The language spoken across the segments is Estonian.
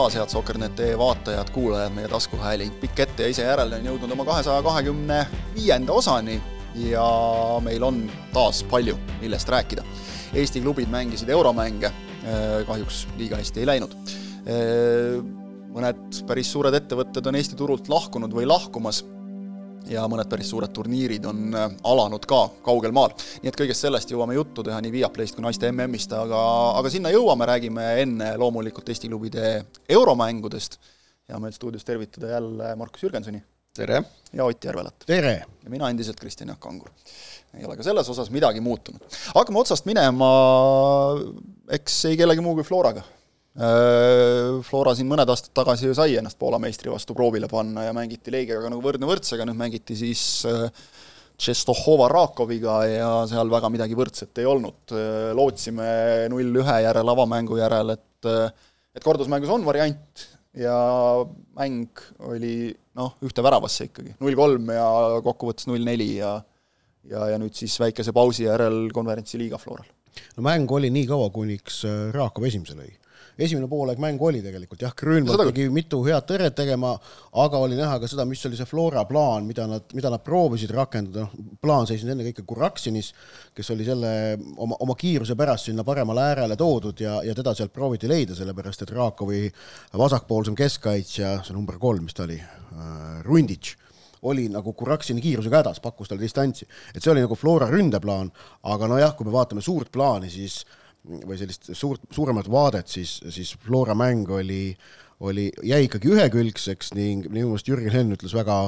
taas, head Sokker.net vaatajad, kuulajad, meie taskuhääling Pikk ette ja ise järele on jõudnud oma kahesaja kahekümne viienda osani ja meil on taas palju, millest rääkida. Eesti klubid mängisid euromänge, kahjuks liiga hästi ei läinud. mõned päris suured ettevõtted on Eesti turult lahkunud või lahkumas ja mõned päris suured turniirid on äh, alanud ka kaugel maal. nii et kõigest sellest jõuame juttu teha nii Viaplayst kui naiste MM-ist, aga, aga sinna jõuame, räägime enne loomulikult Eesti klubide euromängudest. hea meel stuudios tervitada jälle Markus Jürgensoni. tere! ja Ott Järvelat. tere! ja mina endiselt Kristjan Jaak Kangur. ei ole ka selles osas midagi muutunud. hakkame otsast minema, eks ei kellegi muu kui Floraga Flora siin mõned aastad tagasi ju sai ennast Poola meistri vastu proovile panna ja mängiti Leegiaga nagu võrdne võrdsega, nüüd mängiti siis äh, Tšestohova Rakoviga ja seal väga midagi võrdset ei olnud. Äh, lootsime null-ühe järel, avamängu järel, et et kordusmängus on variant ja mäng oli noh, ühte väravasse ikkagi, null-kolm ja kokkuvõttes null-neli ja ja, ja nüüd siis väikese pausi järel konverentsi liiga Floral. no mäng oli nii kaua, kuniks Rakov esimese lõi esimene poolaeg mäng oli tegelikult jah, Grünwald pidi mitu head tõrjet tegema, aga oli näha ka seda, mis oli see Flora plaan, mida nad, mida nad proovisid rakendada, noh, plaan seisnes ennekõike Kuraksinis, kes oli selle oma, oma kiiruse pärast sinna paremale äärele toodud ja, ja teda sealt prooviti leida, sellepärast et Rakovi vasakpoolsem keskkaitsja, see number kolm, mis ta oli äh,, Runditš oli nagu Kuraksini kiirusega hädas, pakkus talle distantsi. et see oli nagu Flora ründeplaan, aga nojah, kui me vaatame suurt plaani, siis äh, või sellist suurt, suuremat vaadet, siis, siis Flora mäng oli, oli, jäi ikkagi ühekülgseks ning minu meelest Jürgen Helm ütles väga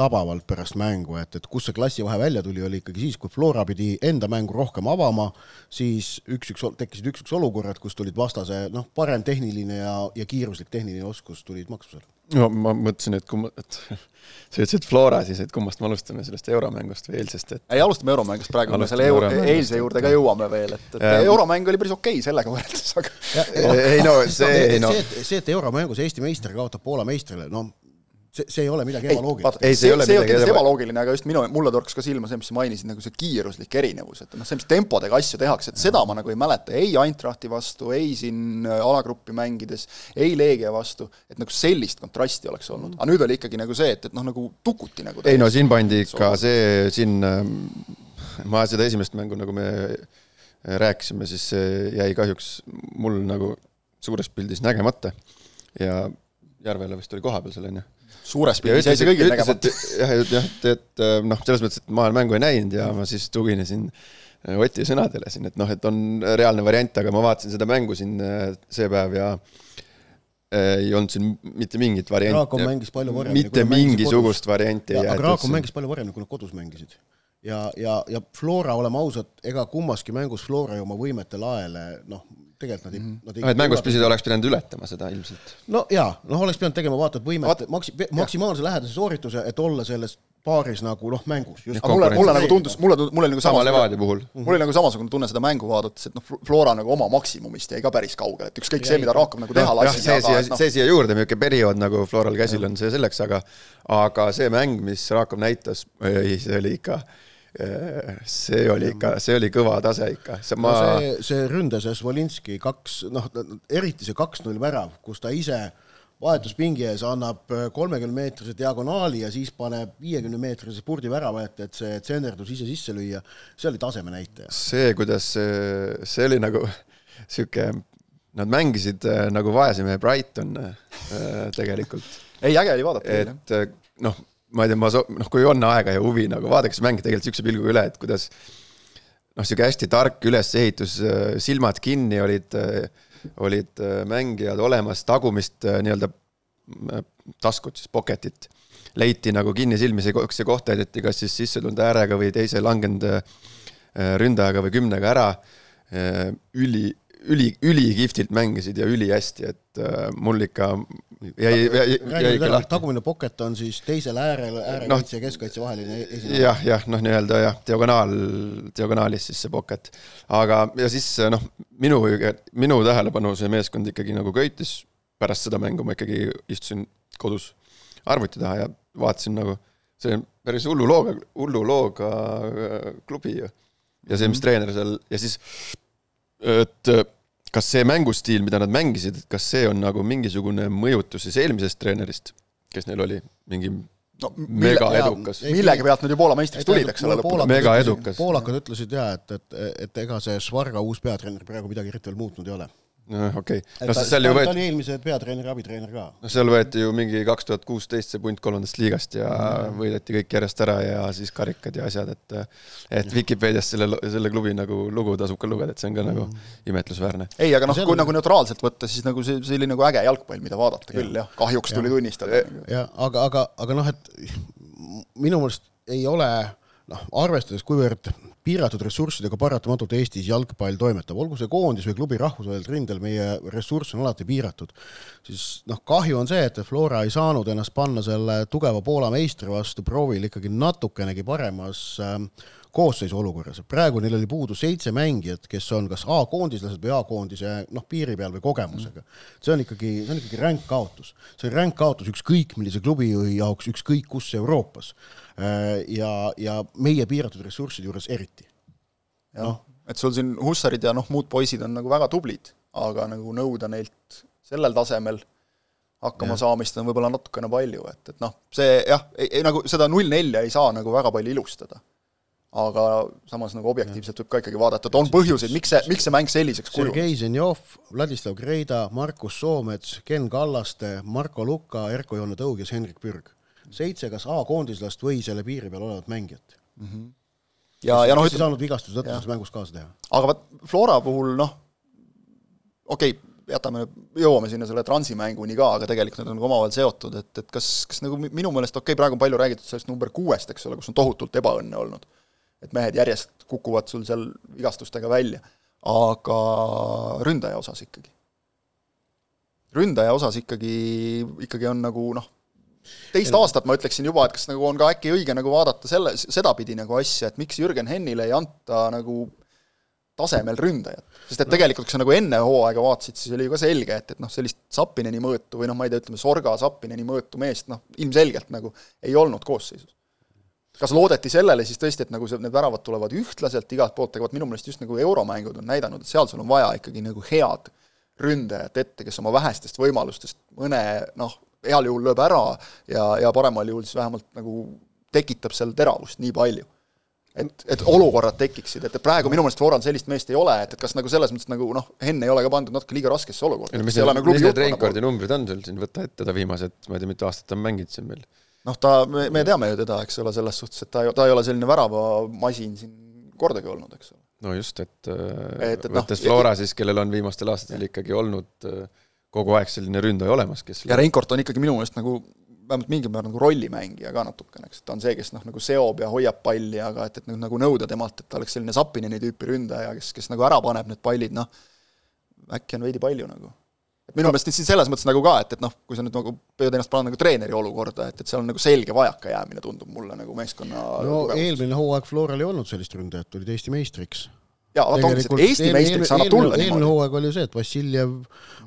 tabavalt pärast mängu, et, et kus see klassivahe välja tuli, oli ikkagi siis, kui Flora pidi enda mängu rohkem avama, siis üks-üks, tekkisid üks-üks olukorrad, kus tulid vastase noh, parem tehniline ja, ja kiiruslik tehniline oskus tulid maksusele. No ma mõtlesin, et kumma, et sa ütlesid Flora siis, et kummast me alustame, sellest euromängust või eilsest, et ei, alustame euromängust praegu, me selle euro, eilse juurde ka jõuame veel, et, et ja. euromäng oli päris okei okay sellega võrreldes, aga ei no see, ei no. see, et, see, et euromängus Eesti meister kaotab Poola meistrile, no see, see ei ole midagi ebaloogilist. ei, see ei ole see midagi ebaloogilist. ebaloogiline, aga just minu, mulle torkas ka silma see, mis sa mainisid, nagu see kiiruslik erinevus, et noh, see, mis tempodega asju tehakse, et seda ma nagu ei mäleta ei Eintrachti vastu, ei siin äh, alagruppi mängides, ei Leegia vastu, et nagu sellist kontrasti oleks olnud. aga nüüd oli ikkagi nagu see, et, et noh, nagu tukuti nagu ei no siin pandi ikka see, siin ähm, ma seda esimest mängu, nagu me rääkisime, siis see jäi kahjuks mul nagu suures pildis nägemata ja Järvela vist oli kohapeal seal, on ju suures pildis jäi see kõigil nägemata. jah, jah, et, et noh, selles mõttes, et ma olen mängu ei näinud ja ma siis tuginesin äh, Oti sõnadele siin, et noh, et on reaalne variant, aga ma vaatasin seda mängu siin äh, see päev ja äh, ei olnud siin mitte mingit varianti. Raakov mängis palju paremini. mitte mingisugust varianti. aga Raakov mängis palju paremini, kui nad kodus mängisid. ja, ja, ja Flora, oleme ausad, ega kummaski mängus Flora ju oma võimete laele noh, tegelikult nad ei mm, -hmm. nad ei no, et mängus püsida oleks pidanud ületama seda ilmselt. no jaa, noh, oleks pidanud tegema vaata et võimet Vaat, maksi-, maksimaalse lähedase soorituse, et olla selles paaris nagu noh, mängus. aga mulle, mulle nagu tundus, mulle, mulle oli nagu sama Levadia puhul. mul oli nagu samasugune tunne seda mängu vaadates, et noh, Flora nagu oma maksimumist jäi ka päris kaugele, et ükskõik see, mida Rakov nagu teha lasi. see siia, no. see siia juurde, niisugune periood nagu Floral käsil on see selleks, aga aga see mäng, mis Rakov näitas, see oli ikka see oli ikka, see oli kõva tase ikka, see ma no see, see ründas ja Svolinski kaks, noh, eriti see kaks-null värav, kus ta ise vahetuspingi ees annab kolmekümne meetrise diagonaali ja siis paneb viiekümne meetrise spurdi värava ette, et see tsenderdus ise sisse lüüa, see oli taseme näitaja. see, kuidas see, see oli nagu sihuke, nad mängisid äh, nagu vaese mehe Brighton äh, tegelikult. ei, äge oli vaadata. et äh, noh ma ei tea, ma so-, noh, kui on aega ja huvi nagu vaadake seda mängu tegelikult niisuguse pilguga üle, et kuidas noh, niisugune hästi tark ülesehitus, silmad kinni olid, olid mängijad olemas, tagumist nii-öelda taskut siis, pocket'it leiti nagu kinnisilmi, see, see koht täideti kas siis sisse tulnud äärega või teise langenud ründajaga või kümnega ära. üli, üli, ülikihvtilt mängisid ja ülihästi, et äh, mul ikka jäi, jäi, jäi lahti. tagumine pocket on siis teisel äärel, äärekaitse no, ja keskkaitse vaheline esinemine. jah, jah, noh, nii-öelda jah, diagonaal, diagonaalis siis see pocket. aga, ja siis noh, minu, minu tähelepanu see meeskond ikkagi nagu köitis, pärast seda mängu ma ikkagi istusin kodus arvuti taha ja vaatasin nagu, see on päris hullu looga, hullu looga äh, klubi ju. ja see, mis mhm. treener seal ja siis et kas see mängustiil, mida nad mängisid, et kas see on nagu mingisugune mõjutus siis eelmisest treenerist, kes neil oli, mingi no, mega edukas. millegi pealt nad ju Poola meistriks tulid, eks ole, lõpuks. mega edukas. poolakad ütlesid jaa, et, et, et ega see Svarga uus peatreener praegu midagi eriti veel muutnud ei ole noh, okei okay.. no seal ju võeti. ta oli eelmise peatreeneri abitreener ka. noh, seal võeti ju mingi kaks tuhat kuusteist see punt kolmandast liigast ja mm. võideti kõik järjest ära ja siis karikad ja asjad, et et Vikipeedias selle, selle klubi nagu lugu tasub ka lugeda, et see on ka mm. nagu imetlusväärne. ei, aga noh, kui nagu neutraalselt võtta, siis nagu see, see oli nagu äge jalgpall, mida vaadata ja. küll jah, kahjuks tuli tunnistada. jah, aga, aga, aga noh, et minu meelest ei ole noh, arvestades, kuivõrd piiratud ressurssidega paratamatult Eestis jalgpall toimetab, olgu see koondis või klubi rahvusvahelisel rindel, meie ressurss on alati piiratud, siis noh, kahju on see, et Flora ei saanud ennast panna selle tugeva Poola meistri vastu proovile ikkagi natukenegi paremas äh, koosseisu olukorras, et praegu neil oli puudu seitse mängijat, kes on kas A-koondislased või A-koondise noh, piiri peal või kogemusega. see on ikkagi, see on ikkagi ränk kaotus. see on ränk kaotus ükskõik millise klubi jaoks, ükskõik kus Euroopas. Äh, ja, ja meie piiratud ressursside juures eriti. jah no., et sul siin Hussarid ja noh, muud poisid on nagu väga tublid, aga nagu nõuda neilt sellel tasemel hakkama ja. saamist on võib-olla natukene palju, et, et noh, see jah, nagu seda null nelja ei saa nagu väga palju ilustada aga samas nagu objektiivselt võib ka ikkagi vaadata, et on põhjuseid, miks see, miks see mäng selliseks kujunes. Sergei Zenjov, Vladislav Greida, Markus Soomets, Ken Kallaste, Marko Luka, Erko-Joone Tõug ja Henrik Pürg. Seitse kas A-koondislast või selle piiri peal olevat mängijat mm. -hmm. ja, ja noh, ütleme. saanud vigastuse tõttu selles mängus kaasa teha. aga vot Flora puhul noh, okei okay,, jätame, jõuame sinna selle transimänguni ka, aga tegelikult need on nagu omavahel seotud, et, et kas, kas nagu minu meelest okei okay,, praegu on palju räägitud sellest number kuuest, eks ole, kus on tohutult ebaõnne olnud et mehed järjest kukuvad sul seal vigastustega välja, aga ründaja osas ikkagi. ründaja osas ikkagi, ikkagi on nagu noh, teist aastat ma ütleksin juba, et kas nagu on ka äkki õige nagu vaadata selle, sedapidi nagu asja, et miks Jürgen Hennile ei anta nagu tasemel ründajat. sest et tegelikult, kui sa nagu enne hooaega vaatasid, siis oli ju ka selge, et, et noh, sellist Zappineni mõõtu või noh, ma ei tea, ütleme Sorga Zappineni mõõtu meest noh, ilmselgelt nagu ei olnud koosseisus kas loodeti sellele siis tõesti, et nagu see, need väravad tulevad ühtlaselt igalt poolt, aga vot minu meelest just nagu euromängud on näidanud, et seal sul on vaja ikkagi nagu head ründajat ette, kes oma vähestest võimalustest mõne noh, heal juhul lööb ära ja, ja paremal juhul siis vähemalt nagu tekitab seal teravust nii palju. et, et olukorrad tekiksid, et praegu minu meelest Floral sellist meest ei ole, et, et kas nagu selles mõttes nagu noh, Henn ei ole ka pandud natuke liiga raskesse olukorda. mis need, nagu mis need reinkardi numbrid on sul siin, võta ette ta viimased, ma ei tea, mitu aastat on mänginud siin meil noh, ta, me, me teame ju teda, eks ole, selles suhtes, et ta, ta ei ole selline väravamasin siin kordagi olnud, eks ole. no just, et, et, et noh, võttes no, Flora siis, kellel on viimastel aastatel ikkagi olnud äh, kogu aeg selline ründaja olemas, kes ja Reinkord on ikkagi minu meelest nagu vähemalt mingil määral nagu rollimängija ka natukene, eks, et ta on see, kes noh, nagu seob ja hoiab palli, aga et, et nagu nõuda temalt, et ta oleks selline Zappineni tüüpi ründaja, kes, kes nagu ära paneb need pallid, noh, äkki on veidi palju nagu et minu meelest siin selles mõttes nagu ka, et, et noh, kui sa nüüd nagu püüad ennast panna nagu treeneri olukorda, et, et seal on nagu selge vajakajäämine, tundub mulle nagu meeskonna no tugevus. eelmine hooaeg Floral ei olnud sellist ründajat, olid Eesti meistriks. Jaa, vaata ongi see, et Eesti meistriks annab tulla niimoodi. eelmine hooaeg oli ju see, et Vassiljev,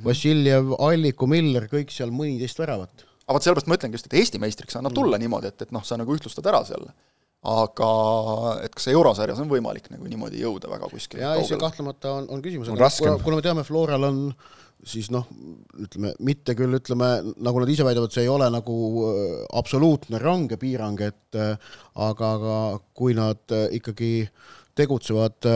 Vassiljev, Alliku, Miller, kõik seal mõniteist väravat. aga vot sellepärast ma ütlengi just, et Eesti meistriks annab tulla mm. niimoodi, et, et noh, sa nagu ühtlustad ära selle aga et kas eurosarjas on võimalik nagu niimoodi jõuda väga kuskile jaa, ei see kahtlemata on, on küsimus, kuna, kuna me teame, Floral on siis noh, ütleme mitte küll ütleme, nagu nad ise väidavad, see ei ole nagu äh, absoluutne range piirang, et äh, aga, aga kui nad äh, ikkagi tegutsevad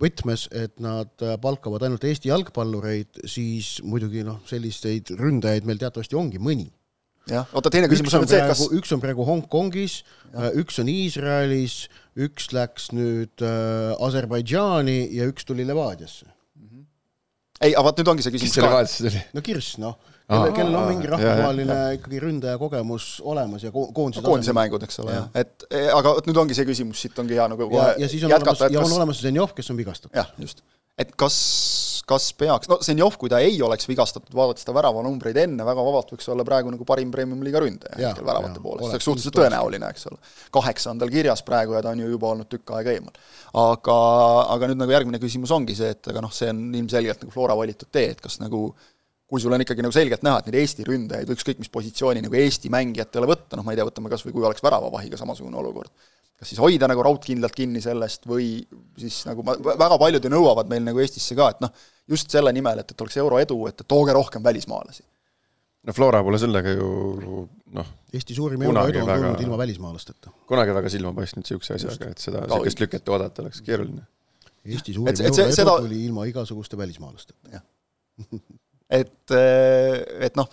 võtmes, et nad palkavad ainult Eesti jalgpallureid, siis muidugi noh, selliseid ründajaid meil teatavasti ongi mõni. Jah, oota teine küsimus on, on see, kas üks on praegu Hongkongis, üks on Iisraelis, üks läks nüüd äh, Aserbaidžaani ja üks tuli Levadiasse. Ei, aga vaat nüüd ongi see küsimus kes selle vahetusse tuli? no Kirss, noh. Kellel, kellel on mingi rahvusvaheline ikkagi ründaja kogemus olemas ja koondise no, koondise mängud, eks ole, jah. et e, aga vot nüüd ongi see küsimus, siit ongi hea nagu kohe ja, ja siis on jätkata, olemas, ja on olemas Zenjov, kes on vigastatud. jah, just. et kas kas peaks, no Zenjov, kui ta ei oleks vigastatud, vaadates ta väravanumbreid enne, väga vabalt võiks olla praegu nagu parim premium-liiga ründaja hetkel väravate poolest, see oleks suhteliselt tõenäoline, eks ole. kaheksa on tal kirjas praegu ja ta on ju juba olnud tükk aega eemal. aga, aga nüüd nagu järgmine küsimus ongi see, et aga noh, see on ilmselgelt nagu Flora valitud tee, et kas nagu kui sul on ikkagi nagu selgelt näha, et neid Eesti ründajaid või ükskõik mis positsiooni nagu Eesti mängijatele võtta, noh ma ei tea, võtame kas või kui oleks väravavahiga samasugune olukord, kas siis hoida nagu raudkindlalt kinni sellest või siis nagu ma, väga paljud ju nõuavad meil nagu Eestisse ka, et noh, just selle nimel, et, et oleks euro edu, et tooge rohkem välismaalasi. no Flora pole sellega ju noh Eesti suurim euro edu on väga, tulnud ilma välismaalasteta. kunagi väga silma paistnud niisuguse asjaga, et seda, niisugust lüket oodata oleks keeruline. Eesti suurim et, et euro edu seda... tuli ilma igasuguste välismaalasteta. et, et noh,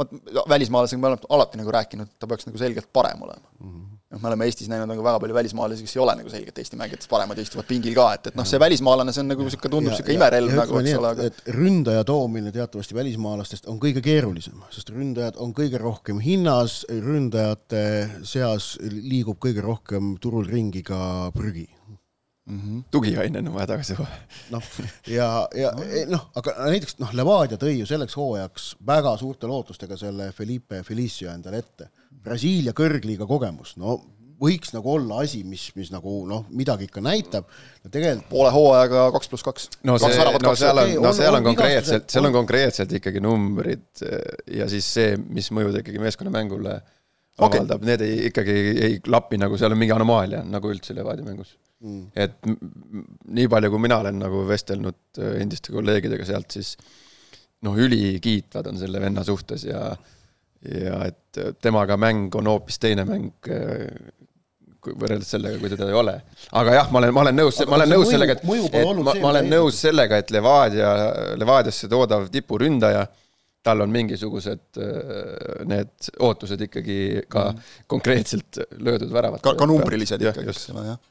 välismaalasega me oleme alati nagu rääkinud, et ta peaks nagu selgelt parem olema. Mm. -hmm noh, me oleme Eestis näinud nagu väga palju välismaalasi, kes ei ole nagu selgelt Eesti mängijatest paremad ja istuvad pingil ka, et, et noh, see välismaalane, see on nagu niisugune, tundub niisugune imerelv nagu, eks ole, aga et ründaja toomine teatavasti välismaalastest on kõige keerulisem, sest ründajad on kõige rohkem hinnas, ründajate seas liigub kõige rohkem turul ringi ka prügi mm -hmm. tugiainena on vaja tagasi kohe. noh, ja, ja noh, aga näiteks noh, Levadia tõi ju selleks hooajaks väga suurte lootustega selle Felipe Felicio endale ette Brasiilia kõrgliiga kogemus, no võiks nagu olla asi, mis, mis nagu noh, midagi ikka näitab, no tegelikult poole hooajaga kaks pluss kaks. no see, no seal on, no seal on konkreetselt, seal on konkreetselt ikkagi numbrid ja siis see, mis mõju ta ikkagi meeskonnamängule okay. avaldab, need ei, ikkagi ei klapi nagu, seal on mingi anomaalia nagu üldse Levadia mängus mm.. et nii palju, kui mina olen nagu vestelnud eh, endiste kolleegidega sealt, siis noh, ülikiitvad on selle venna suhtes ja ja et temaga mäng on hoopis teine mäng äh, võrreldes sellega, kui teda ei ole. aga jah, ma olen, ma olen nõus, ma olen nõus mõju, sellega, et, et ma, ma olen nõus sellega, et Levadia, Levadiasse toodav tipuründaja, tal on mingisugused äh, need ootused ikkagi ka mm. konkreetselt löödud väravat. ka, ka numbrilised ikkagi, eks ole, jah.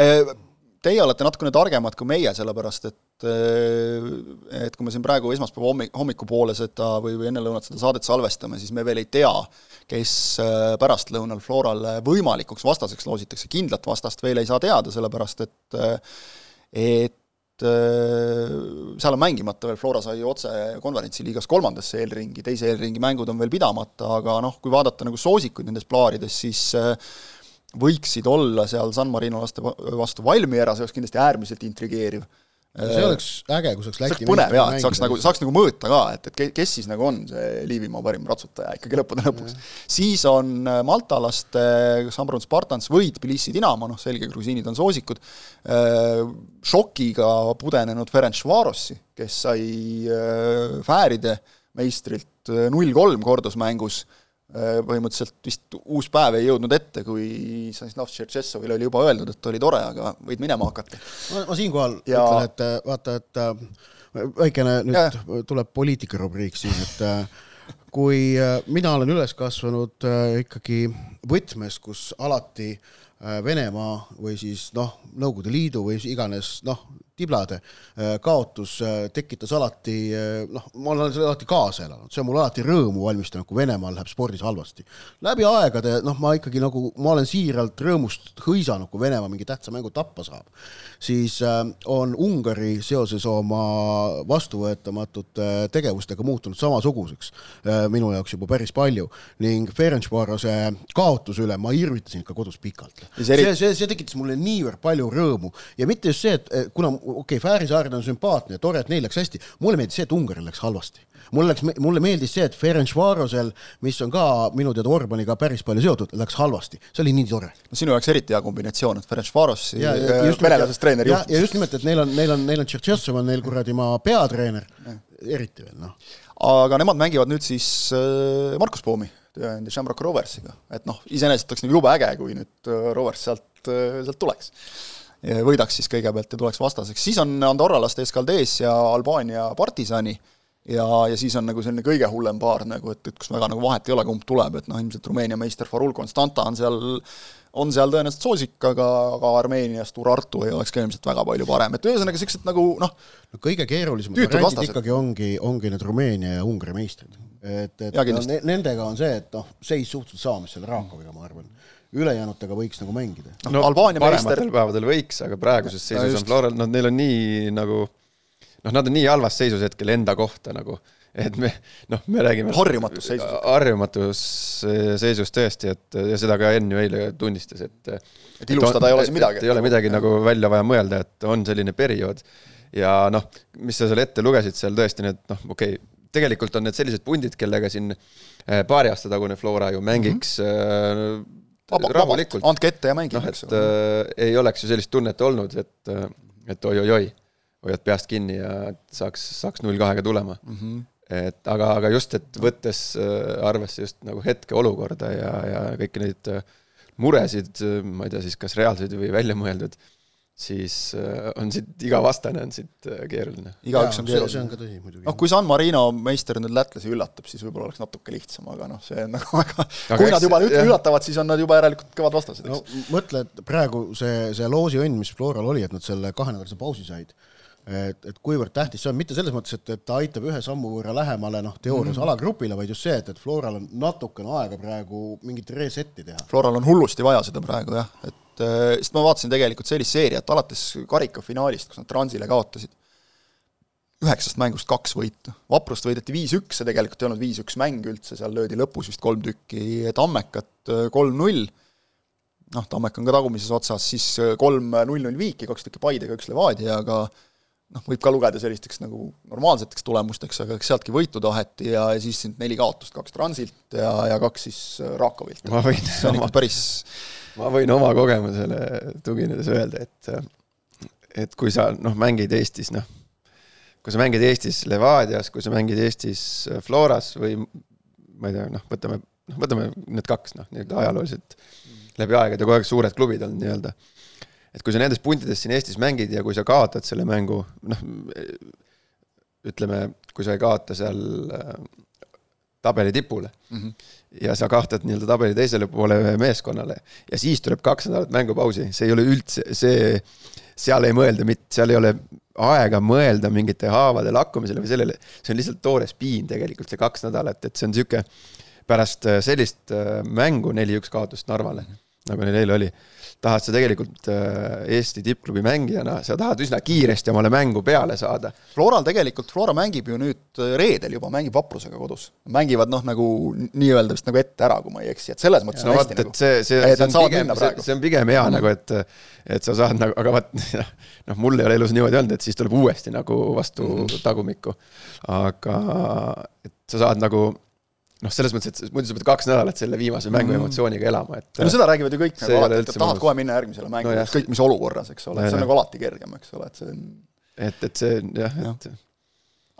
Äh, teie olete natukene targemad kui meie, sellepärast et et kui me siin praegu esmaspäeva hommik, hommikupoole seda või, või enne lõunat seda saadet salvestame, siis me veel ei tea, kes äh, pärastlõunal Florale võimalikuks vastaseks loositakse, kindlat vastast veel ei saa teada, sellepärast et et äh, seal on mängimata veel, Flora sai otse konverentsiliigas kolmandasse eelringi, teise eelringi mängud on veel pidamata, aga noh, kui vaadata nagu soosikuid nendes plaarides, siis äh, võiksid olla seal San Marino laste vastu Valmiera, see oleks kindlasti äärmiselt intrigeeriv. See oleks äge, kui saaks Läti põnev jaa, et saaks nagu, saaks nagu mõõta ka, et, et kes siis nagu on see Liivimaa parim ratsutaja ikkagi lõppude lõpuks. siis on äh, Malta laste Sambrun Spartans või Tbilisi Dinamo, noh selge, grusiinid on soosikud, äh, šokiga pudenenud Ferenc Varossi, kes sai äh, Fääride meistrilt null kolm kordusmängus põhimõtteliselt vist uus päev ei jõudnud ette, kui Stanislav Tšertšessovile oli juba öeldud, et oli tore, aga võid minema hakata. ma, ma siinkohal ja... ütlen, et äh, vaata, et äh, väikene nüüd ja. tuleb poliitikarubriik siin, et kui mina olen üles kasvanud ikkagi võtmes, kus alati Venemaa või siis noh, Nõukogude Liidu või iganes noh, tiblade äh, kaotus äh, tekitas alati äh, noh, ma olen selle alati kaasa elanud, see on mul alati rõõmu valmistanud, kui Venemaal läheb spordis halvasti. läbi aegade noh, ma ikkagi nagu, ma olen siiralt rõõmust hõisanud, kui Venemaa mingi tähtsa mängu tappa saab. siis on Ungari seoses oma vastuvõetamatute tegevustega muutunud samasuguseks minu jaoks juba päris palju ning Ferencvarose kaotuse üle ma irvitasin ikka kodus pikalt. see, see, see tekitas mulle niivõrd palju rõõmu ja mitte just see, et kuna okei okay,, Fääri saared on sümpaatne ja tore, et neil läks hästi, mulle meeldis see, et Ungaril läks halvasti. mulle läks, mulle meeldis see, et Ferencvarosel, mis on ka minu teada Orbaniga päris palju seotud, läks halvasti, see oli nii tore. no sinu jaoks eriti hea kombinatsioon, et Ferencvaros venelasest treener juhtis. ja just nimelt, et neil on, neil on, neil on Tšetšessov on neil kuradi maa peatreener, eriti veel noh. aga nemad mängivad nüüd siis äh, Markus Poomi tööandja Shamrock Roversiga, et noh, iseenesest oleks nagu jube äge, kui nüüd äh, Rovers sealt, äh, sealt tuleks võidaks siis kõigepealt ja tuleks vastaseks, siis on Andorra laste Escaldes ja Albaania Partisani ja, ja siis on nagu selline kõige hullem paar nagu, et, et kus väga nagu vahet ei ole, kumb tuleb, et noh, ilmselt Rumeenia meister Farul Constanta on seal, on seal tõenäoliselt soosik, aga, aga Armeeniast Urartu ei oleks ka ilmselt väga palju parem, et ühesõnaga niisugused nagu noh, no kõige keerulisemad variandid ikkagi ongi, ongi need Rumeenia ja Ungari meistrid. et, et ja, no, nendega on see, et noh, seis suhteliselt sama, mis selle Rakoviga, ma arvan ülejäänutega võiks nagu mängida. no, no Albaania parematel meister... päevadel võiks, aga praeguses seisus no, on Floral, noh, neil on nii nagu noh, nad on nii halvas seisus hetkel enda kohta nagu, et me noh, me räägime harjumatus seisus. harjumatus seisus tõesti, et ja seda ka Enn ju eile tunnistas, et et ilustada et on, ei ole siin midagi. ei ole midagi nagu välja vaja mõelda, et on selline periood. ja noh, mis sa seal ette lugesid seal tõesti need noh, okei okay,, tegelikult on need sellised pundid, kellega siin eh, paari aasta tagune Flora ju mängiks mm -hmm rahulikult. andke ette ja mängige. noh, et äh, ei oleks ju sellist tunnet olnud, et äh, et oi-oi-oi, hoiad peast kinni ja saaks, saaks null kahega tulema mm. -hmm. et aga, aga just, et võttes äh, arvesse just nagu hetkeolukorda ja, ja kõiki neid äh, muresid, ma ei tea siis, kas reaalseid või välja mõeldud siis äh, on siit, iga vastane on siit äh, keeruline. igaüks on keeruline. see on ka tõsi muidugi. noh, kui San Marino meister nüüd lätlasi üllatab, siis võib-olla oleks natuke lihtsam, aga noh, see on nagu väga kui eks, nad juba nüüd üllatavad, siis on nad juba järelikult kõvad vastased, eks no,. mõtle, et praegu see, see loosiõnn, mis Floral oli, et nad selle kahenädalase pausi said, et, et kuivõrd tähtis see on, mitte selles mõttes, et, et ta aitab ühe sammu võrra lähemale noh, teoorias mm -hmm. alagrupile, vaid just see, et, et Floral on natukene aega praegu mingit reset'i teha. Floral on hullusti vaja seda praegu jah, et et sest ma vaatasin tegelikult sellist seeriat alates karikafinaalist, kus nad Transile kaotasid, üheksast mängust kaks võitu. Vaprust võideti viis-üks, see tegelikult ei olnud viis-üks mäng üldse, seal löödi lõpus vist kolm tükki Tammekat kolm-null, noh, Tammek on ka tagumises otsas, siis kolm null-null viiki, kaks tükki Paidega, üks Levadiaga, noh, võib ka lugeda sellisteks nagu normaalseteks tulemusteks, aga eks sealtki võitu taheti ja, ja siis neli kaotust, kaks Transilt ja, ja kaks siis Rakovilt. see on ikka päris ma võin oma kogemusele tuginedes öelda, et, et kui sa noh, mängid Eestis, noh, kui sa mängid Eestis Levadias, kui sa mängid Eestis Floras või ma ei tea, noh, võtame, noh, võtame need kaks, noh, nii-öelda ajalooliselt läbi aegade kogu aeg suured klubid olnud nii-öelda. et kui sa nendes puntides siin Eestis mängid ja kui sa kaotad selle mängu, noh, ütleme, kui sa ei kaota seal äh, tabeli tipule mm. -hmm. Ja sa kahtad nii-öelda tabeli teisele poole ühe meeskonnale ja siis tuleb kaks nädalat mängupausi, see ei ole üldse, see, seal ei mõelda mitte, seal ei ole aega mõelda mingite haavade lakkumisele või sellele, see on lihtsalt toores piin tegelikult, see kaks nädalat, et see on niisugune pärast äh, sellist äh, mängu neli-üks kaotust Narvale nagu neil eile oli tahad sa tegelikult äh, Eesti tippklubi mängijana, sa tahad üsna kiiresti omale mängu peale saada. Floral tegelikult, Flora mängib ju nüüd äh, reedel juba, mängib Vaprusega kodus. mängivad noh, nagu nii-öelda vist nagu ette ära, kui ma ei eksi, et selles mõttes no, on hästi vaat, nagu see, see, see on pigem, see, see on pigem hea mm nagu, et et sa saad nagu, aga vaat noh, mul ei ole elus niimoodi olnud, et siis tuleb uuesti nagu vastu mm tagumikku. aga et sa saad nagu noh, selles mõttes, et muidu sa pead kaks nädalat selle viimase mängu mm. emotsiooniga elama, et no seda räägivad ju kõik nagu alati, et tahad kohe minna järgmisele mängule no,, ükskõik mis olukorras, eks ole, see on nagu alati kergem, eks ole, et see on et, et see jah ja., et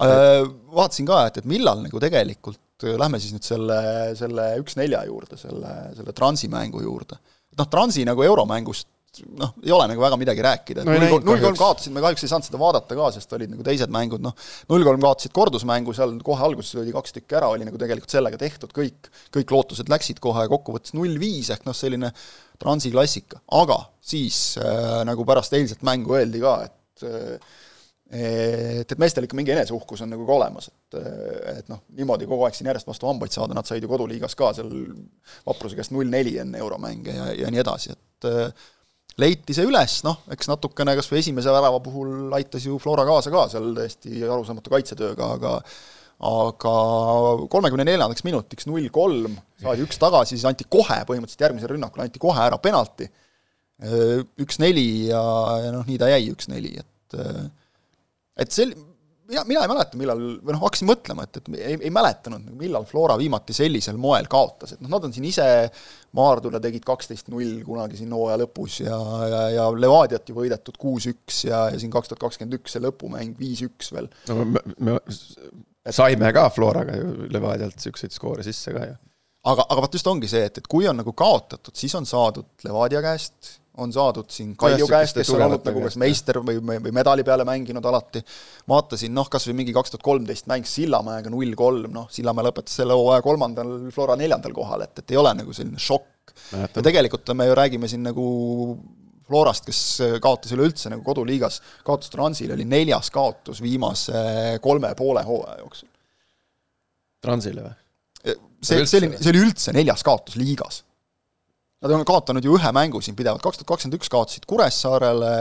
äh, vaatasin ka, et, et millal nagu tegelikult, äh, lähme siis nüüd selle, selle üks-nelja juurde, selle, selle Transi mängu juurde. noh, Transi nagu euromängust noh, ei ole nagu väga midagi rääkida, et null no, kolm kaotasid, me kahjuks ei saanud seda vaadata ka, sest olid nagu teised mängud, noh, null kolm kaotasid kordusmängu, seal kohe alguses löödi kaks tükki ära, oli nagu tegelikult sellega tehtud kõik, kõik lootused läksid kohe kokkuvõttes null viis, ehk noh, selline transi klassika, aga siis äh, nagu pärast eilset mängu öeldi ka, et äh, et, et meestel ikka mingi eneseuhkus on nagu ka olemas, et et noh, niimoodi kogu aeg siin järjest vastu hambaid saada, nad said ju koduliigas ka seal Vapruse käest null-neli enne euromänge ja, ja nii edasi, et leiti see üles, noh, eks natukene kas või esimese värava puhul aitas ju Flora kaasa ka seal täiesti arusaamatu kaitsetööga, aga aga kolmekümne neljandaks minutiks null kolm, saadi üks tagasi, siis anti kohe, põhimõtteliselt järgmisel rünnakul anti kohe ära penalti, üks-neli ja, ja noh, nii ta jäi, üks-neli, et et sel-, mina, mina ei mäleta, millal, või noh, hakkasin mõtlema, et, et ei, ei mäletanud, millal Flora viimati sellisel moel kaotas, et noh, nad on siin ise Maardule tegid kaksteist null kunagi siin hooaja lõpus ja, ja, ja Levadiat ju võidetud kuus-üks ja, ja siin kaks tuhat kakskümmend üks see lõpumäng viis-üks veel. no me, me saime ka Floraga ju Levadialt niisuguseid skoore sisse ka ju. aga, aga vot just ongi see, et, et kui on nagu kaotatud, siis on saadud Levadia käest on saadud siin Kalju käest, kes on olnud nagu kas meister või, või, või medali peale mänginud alati, vaatasin noh, kas või mingi kaks tuhat kolmteist mäng Sillamäega null kolm, noh, Sillamäe lõpetas selle hooaja kolmandal, Flora neljandal kohal, et, et ei ole nagu selline šokk. ja tegelikult me ju räägime siin nagu Florast, kes kaotas üleüldse nagu koduliigas, kaotus Transile oli neljas kaotus viimase kolme poole hooaja jooksul. Transile või? see, see oli, see oli üldse neljas kaotus liigas Nad on kaotanud ju ühe mängu siin pidevalt, kaks tuhat kakskümmend üks kaotasid Kuressaarele,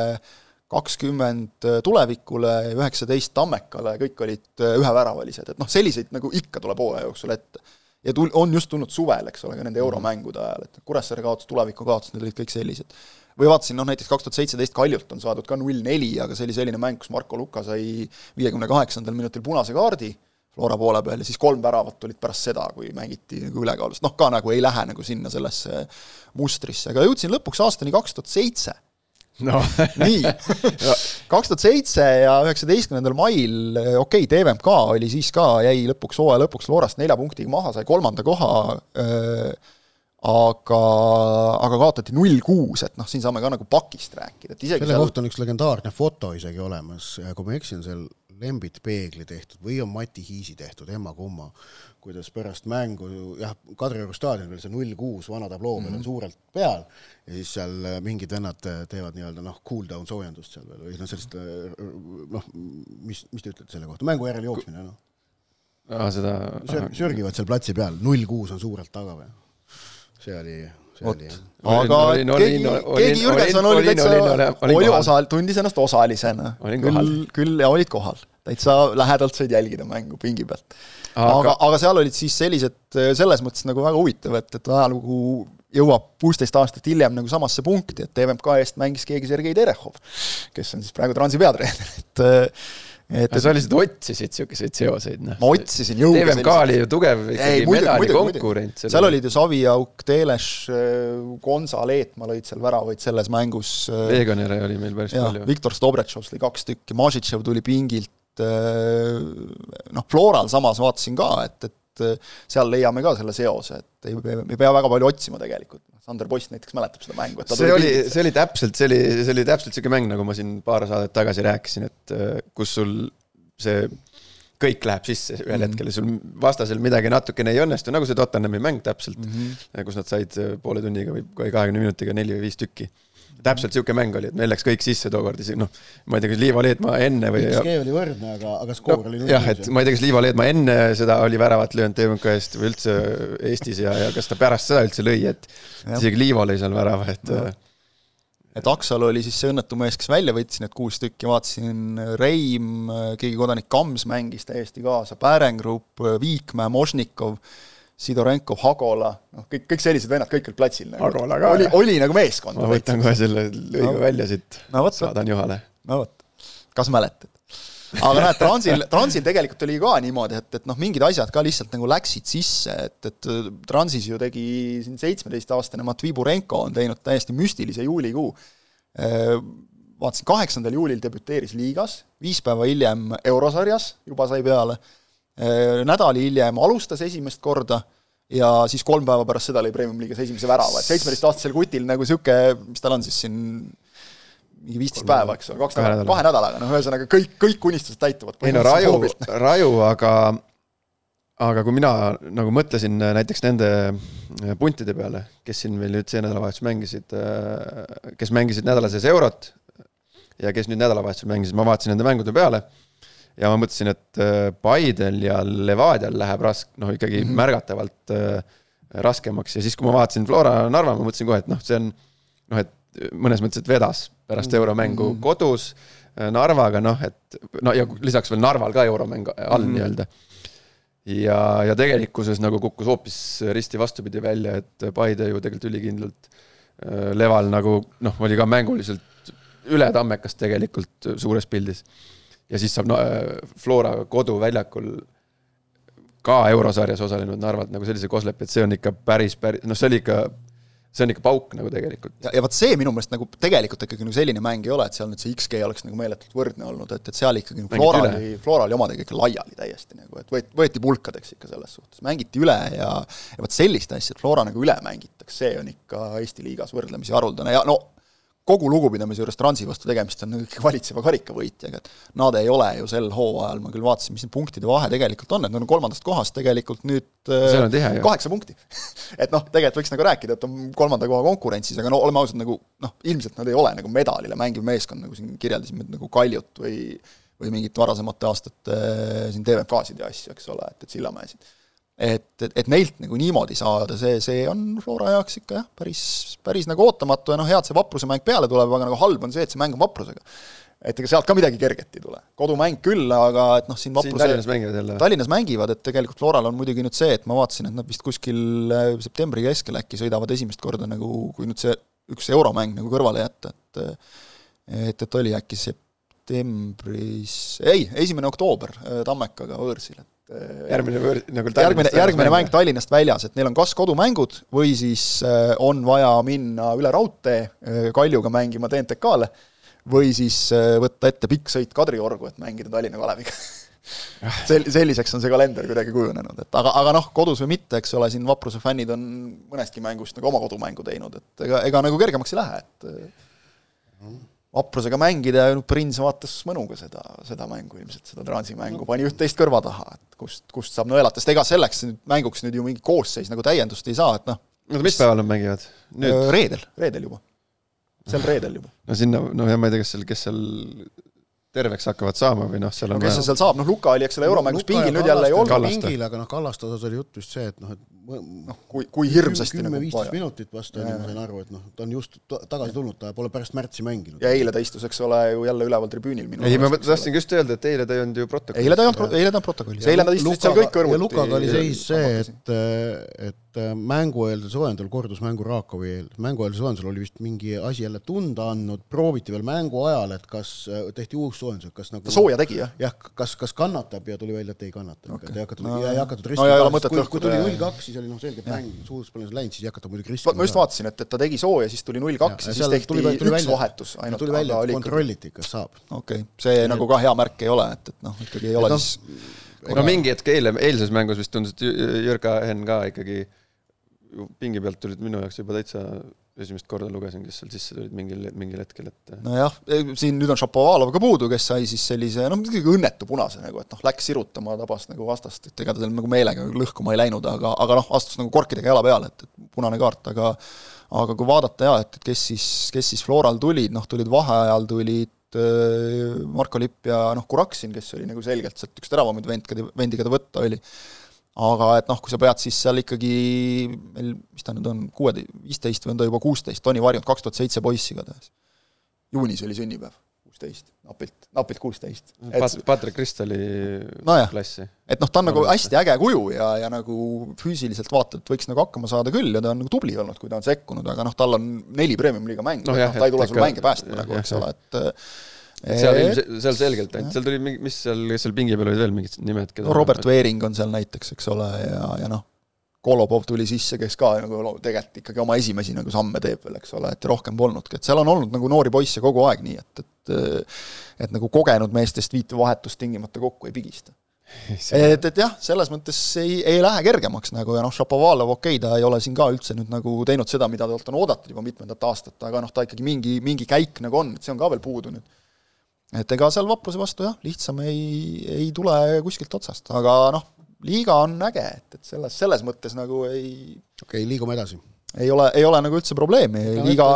kakskümmend Tulevikule, üheksateist Tammekale, kõik olid üheväravalised, et noh, selliseid nagu ikka tuleb hooaja jooksul ette. ja tul-, on just tulnud suvel, eks ole, ka nende euromängude ajal, et Kuressaare kaotas, Tuleviku kaotas, need olid kõik sellised. või vaatasin, noh näiteks kaks tuhat seitseteist Kaljult on saadud ka null neli, aga see oli selline mäng, kus Marko Luka sai viiekümne kaheksandal minutil punase kaardi Flora poole peal ja siis kolm väravat tulid pärast seda, kui mängiti nagu ülekaalust, noh ka nagu ei lähe nagu sinna sellesse mustrisse, aga jõudsin lõpuks aastani kaks tuhat seitse, no. Nii, kaks tuhat seitse ja üheksateistkümnendal mail, okei okay,, TVMK oli siis ka, jäi lõpuks, hooaja lõpuks Florast nelja punktiga maha, sai kolmanda koha äh,, aga, aga kaotati null kuus, et noh, siin saame ka nagu pakist rääkida, et isegi selle seal... kohta on üks legendaarne foto isegi olemas, kui ma ei eksi, on seal Lembit Peegli tehtud või on Mati Hiisi tehtud, emma-kumma, kuidas pärast mängu jah, Kadrioru staadionil see null kuus vana tabloo peal mm -hmm. on suurelt peal ja siis seal äh, mingid vennad äh, teevad nii-öelda noh, cool down soojendust seal veel või noh, sellist äh, noh, mis, mis te ütlete selle kohta, mängu järel jooksmine noh. aa, seda Sör, sörgivad seal platsi peal, null kuus on suurelt taga või? see oli vot, aga keegi, keegi Jürgenson oli täitsa, oli osa, tundis ennast osalisena. küll, küll ja olid kohal, täitsa lähedalt said jälgida mängu pingi pealt. aga, aga seal olid siis sellised, selles mõttes nagu väga huvitav, et, et ajalugu jõuab kuusteist aastat hiljem nagu samasse punkti, et TVMK eest mängis keegi Sergei Terehov, kes on siis praegu Transi peatreener, et et sa lihtsalt otsisid niisuguseid seoseid, noh. ma otsisin jõuga TVMK oli ju tugev ikkagi medalikonkurent. seal olid ju Saviauk, Teleš, Gonza, Leetmaa lõid seal väravaid selles mängus. Veganere oli meil päris ja, palju. Viktor Stobretšov lõi kaks tükki, Mažitšev tuli pingilt, noh, Floral samas vaatasin ka, et, et seal leiame ka selle seose, et ei, ei pea väga palju otsima tegelikult Sander Post näiteks mäletab seda mängu, et see oli, see oli täpselt, see oli, see oli täpselt niisugune mäng, nagu ma siin paar saadet tagasi rääkisin, et äh, kus sul see kõik läheb sisse ühel mm -hmm. hetkel ja sul vastasel midagi natukene ei õnnestu, nagu see Tottenhami mäng täpselt mm, -hmm. kus nad said äh, poole tunniga või kahekümne minutiga neli või viis tükki täpselt niisugune mäng oli, et meil läks kõik sisse tookord noh, ma ei tea, kas Liiva Leedmaa enne või XG oli võrdne, aga, aga skoor no, oli null. jah, et ma ei tea, kas Liiva Leedmaa enne seda oli väravat löönud TMK eest või üldse Eestis ja, ja kas ta pärast seda üldse lõi, et ja. isegi Liiva lõi seal värava, et ja. et Aksal oli siis see õnnetu mees, kes välja võttis need kuus tükki, vaatasin Reim, keegi kodanik Kams mängis täiesti kaasa, Pärengrupp, Viikmäe, Mošnikov Sidorenko, Hagola, noh, kõik, kõik sellised vennad, kõik olid platsil nagu. Hagola ka, oli, oli nagu meeskond. ma võtan kohe selle lõigu no, välja siit no,, saadan Juhale. no vot, kas mäletad? aga näed, Transil, Transil tegelikult oli ka niimoodi, et, et noh, mingid asjad ka lihtsalt nagu läksid sisse, et, et Transis ju tegi siin seitsmeteistaastane Matvei Burenko on teinud täiesti müstilise juulikuu. Vaatasin, kaheksandal juulil debüteeris liigas, viis päeva hiljem eurosarjas juba sai peale Äh, nädal hiljem alustas esimest korda ja siis kolm päeva pärast seda lõi Premium-liigas esimese värava, et seitsmeteistaastasel kutil nagu niisugune, mis tal on siis siin mingi viisteist päeva, eks ole, kaks nädalat, kahe nädalaga, noh ühesõnaga kõik, kõik unistused täituvad. ei no raju, raju, aga aga kui mina nagu mõtlesin näiteks nende puntide peale, kes siin meil nüüd see nädalavahetus mängisid, kes mängisid nädala sees Eurot ja kes nüüd nädalavahetusel mängisid, ma vaatasin nende mängude peale ja ma mõtlesin, et äh, Paidel ja Levadial läheb rask-, noh ikkagi mm -hmm. märgatavalt äh, raskemaks ja siis, kui ma vaatasin Flora Narva, ma mõtlesin kohe, et noh, see on noh, et mõnes mõttes, et vedas pärast euromängu mm -hmm. kodus äh, Narvaga, noh, et no ja lisaks veel Narval ka euromäng all mm -hmm. nii-öelda. ja, ja tegelikkuses nagu kukkus hoopis risti vastupidi välja, et Paide ju tegelikult ülikindlalt Leval nagu noh, oli ka mänguliselt üle tammekast tegelikult suures pildis ja siis saab no, Flora koduväljakul ka eurosarjas osalenud Narvalt nagu sellise koslepi, et see on ikka päris, päris, noh, see oli ikka, see on ikka pauk nagu tegelikult. ja, ja vot see minu meelest nagu tegelikult ikkagi nagu selline mäng ei ole, et seal nüüd see XG oleks nagu meeletult võrdne olnud, et, et seal ikkagi nagu Flora oli, Flora oli omadega ikka laiali täiesti nagu, et võeti, võeti pulkadeks ikka selles suhtes, mängiti üle ja ja vot sellist asja, et Flora nagu üle mängitakse, see on ikka Eesti liigas võrdlemisi haruldane ja no kogu lugupidamise juures Transi vastu tegemist on ikkagi valitseva karikavõitjaga, et nad ei ole ju sel hooajal, ma küll vaatasin, mis need punktide vahe tegelikult on, et nad on kolmandast kohast tegelikult nüüd tihe, kaheksa punkti. Et noh, tegelikult võiks nagu rääkida, et on kolmanda koha konkurentsis, aga no oleme ausad, nagu noh, ilmselt nad ei ole nagu medalile mängiv meeskond, nagu siin kirjeldasime, nagu Kaljut või või mingit varasemate aastate siin TVK-sid ja asju, eks ole, et, et Sillamäesid et, et, et neilt nagu niimoodi saada, see, see on Flora jaoks ikka jah, päris, päris nagu ootamatu ja noh, hea, et see vapruse mäng peale tuleb, aga nagu halb on see, et see mäng on vaprusega. et ega sealt ka midagi kerget ei tule. kodumäng küll, aga et noh, siin vapruse siin Tallinnas mängivad jälle? Tallinnas mängivad, et tegelikult Floral on muidugi nüüd see, et ma vaatasin, et nad vist kuskil äh, septembri keskel äkki sõidavad esimest korda nagu, kui nüüd see üks euromäng nagu kõrvale jätta, et et, et oli äkki septembris, ei, esimene oktoober äh, Tammekaga võõrsil, et järgmine võr-, nagu järgmine, järgmine mäng Tallinnast väljas, et neil on kas kodumängud või siis on vaja minna üle raudtee Kaljuga mängima TNTK-le või siis võtta ette pikk sõit Kadriorgu, et mängida Tallinna Kaleviga. Sel-, selliseks on see kalender kuidagi kujunenud, et aga, aga noh, kodus või mitte, eks ole, siin Vapruse fännid on mõnestki mängust nagu oma kodumängu teinud, et ega, ega nagu kergemaks ei lähe, et Vaprusega mängida ja Prins vaatas mõnuga seda, seda mängu ilmselt, seda Transi mängu, pani üht-teist kõrva taha, et kust, kust saab nõelata, sest ega selleks nüüd mänguks nüüd ju mingi koosseis nagu täiendust ei saa, et noh. oota, mis päeval nad mängivad? reedel, reedel juba. sel reedel juba. no sinna, no ja ma ei tea, kes seal, kes seal terveks hakkavad saama või noh, seal on no kes seal saab, noh Luka oli, eks ole, euromängus pingil, nüüd jälle ei olnud. pingil, aga noh, Kallaste osas oli jutt vist see, et noh, et noh, kui, kui hirmsasti kümme, nagu minutit vasta oli, ma sain aru, et noh, ta on just tagasi tulnud, ta pole pärast märtsi mänginud. ja eile ta istus, eks ole, ju jälle üleval tribüünil. ei, ma tahtsingi just öelda, et eile ta ei olnud ju protokollis. eile ta ei olnud, eile ta on protokollis, eile nad istusid seal kõik kõrvuti. ja Lukaga oli seis see, et, et et äh, mängueelsel soojendul kordus mängu Raakovi eel, mängueelsel soojendusel oli vist mingi asi jälle tunda andnud, prooviti veel mängu ajal, et kas äh, tehti uus soojendus, et kas nagu ta sooja tegi, jah? jah, kas, kas kannatab ja tuli välja, et ei kannata okay., et ei hakatud no,, ei hakatud riskima no, kui, kui tuli null kaks, siis oli noh, selge, et mäng suures plaanis läinud, siis ei hakata muidugi riskima. ma just vaatasin, et, et ta tegi sooja, siis tuli null kaks ja siis tehti tuli, tuli üks välja, vahetus ainult. tuli välja, et kontrolliti, kas saab. okei okay., see ja. nagu ka hea märk ei ole, et, et noh, ikkagi ei ole no, siis no mingi hetk eile, eilses mängus vist tundus, et Jürka Henn ka ikkagi pingi pealt tulid minu jaoks juba täitsa esimest korda lugesin, kes seal sisse tulid mingil, mingil hetkel, et nojah, e, siin nüüd on Šapovalov ka puudu, kes sai siis sellise noh, muidugi õnnetu punase nagu, et noh, läks sirutama, tabas nagu vastast, et ega ta seal nagu meelega lõhkuma ei läinud, aga, aga noh, astus nagu korkidega jala peale, et, et punane kaart, aga aga kui vaadata jaa, et, et kes siis, kes siis Floral tulid, noh, tulid vaheajal, tulid äh, Marko Lipp ja noh, Kuraksin, kes oli nagu selgelt sealt üks teravamaid vend, vendi, keda võtta oli aga et noh, kui sa pead siis seal ikkagi, meil, mis ta nüüd on, kuue, viisteist või on ta juba kuusteist, Toni Varjund, kaks tuhat seitse poissi igatahes. juunis oli sünnipäev, kuusteist, napilt, napilt kuusteist. Pat-, Patrick Kristali no klassi. et noh, ta on nagu hästi äge kuju ja, ja nagu füüsiliselt vaatad, võiks nagu hakkama saada küll ja ta on nagu tubli olnud, kui ta on sekkunud, aga noh, tal on neli premium-liiga mängu no, noh, ta ei tule sul mänge päästma nagu, eks ole, et seal ilmselt, seal selgelt ainult, seal tuli mingi, mis seal, kes seal pingi peal olid veel mingid nimed, keda no Robert Veering on seal näiteks, eks ole, ja, ja noh, Kolobov tuli sisse, kes ka nagu tegelikult ikkagi oma esimesi nagu samme teeb veel, eks ole, et rohkem polnudki, et seal on olnud nagu noori poisse kogu aeg nii, et, et et nagu kogenud meestest viite vahetust tingimata kokku ei pigista. et, et jah, selles mõttes ei, ei lähe kergemaks nagu ja noh, Šapovalov, okei okay,, ta ei ole siin ka üldse nüüd nagu teinud seda, mida talt on oodatud juba mitmendat aastat, aga noh, ta ikkagi mingi, mingi käik nagu on, et see on ka veel puudu nüüd et ega seal vapruse vastu jah, lihtsam ei, ei tule kuskilt otsast, aga noh, liiga on äge, et, et selles, selles mõttes nagu ei okei okay,, liigume edasi. ei ole, ei ole nagu üldse probleemi, liiga,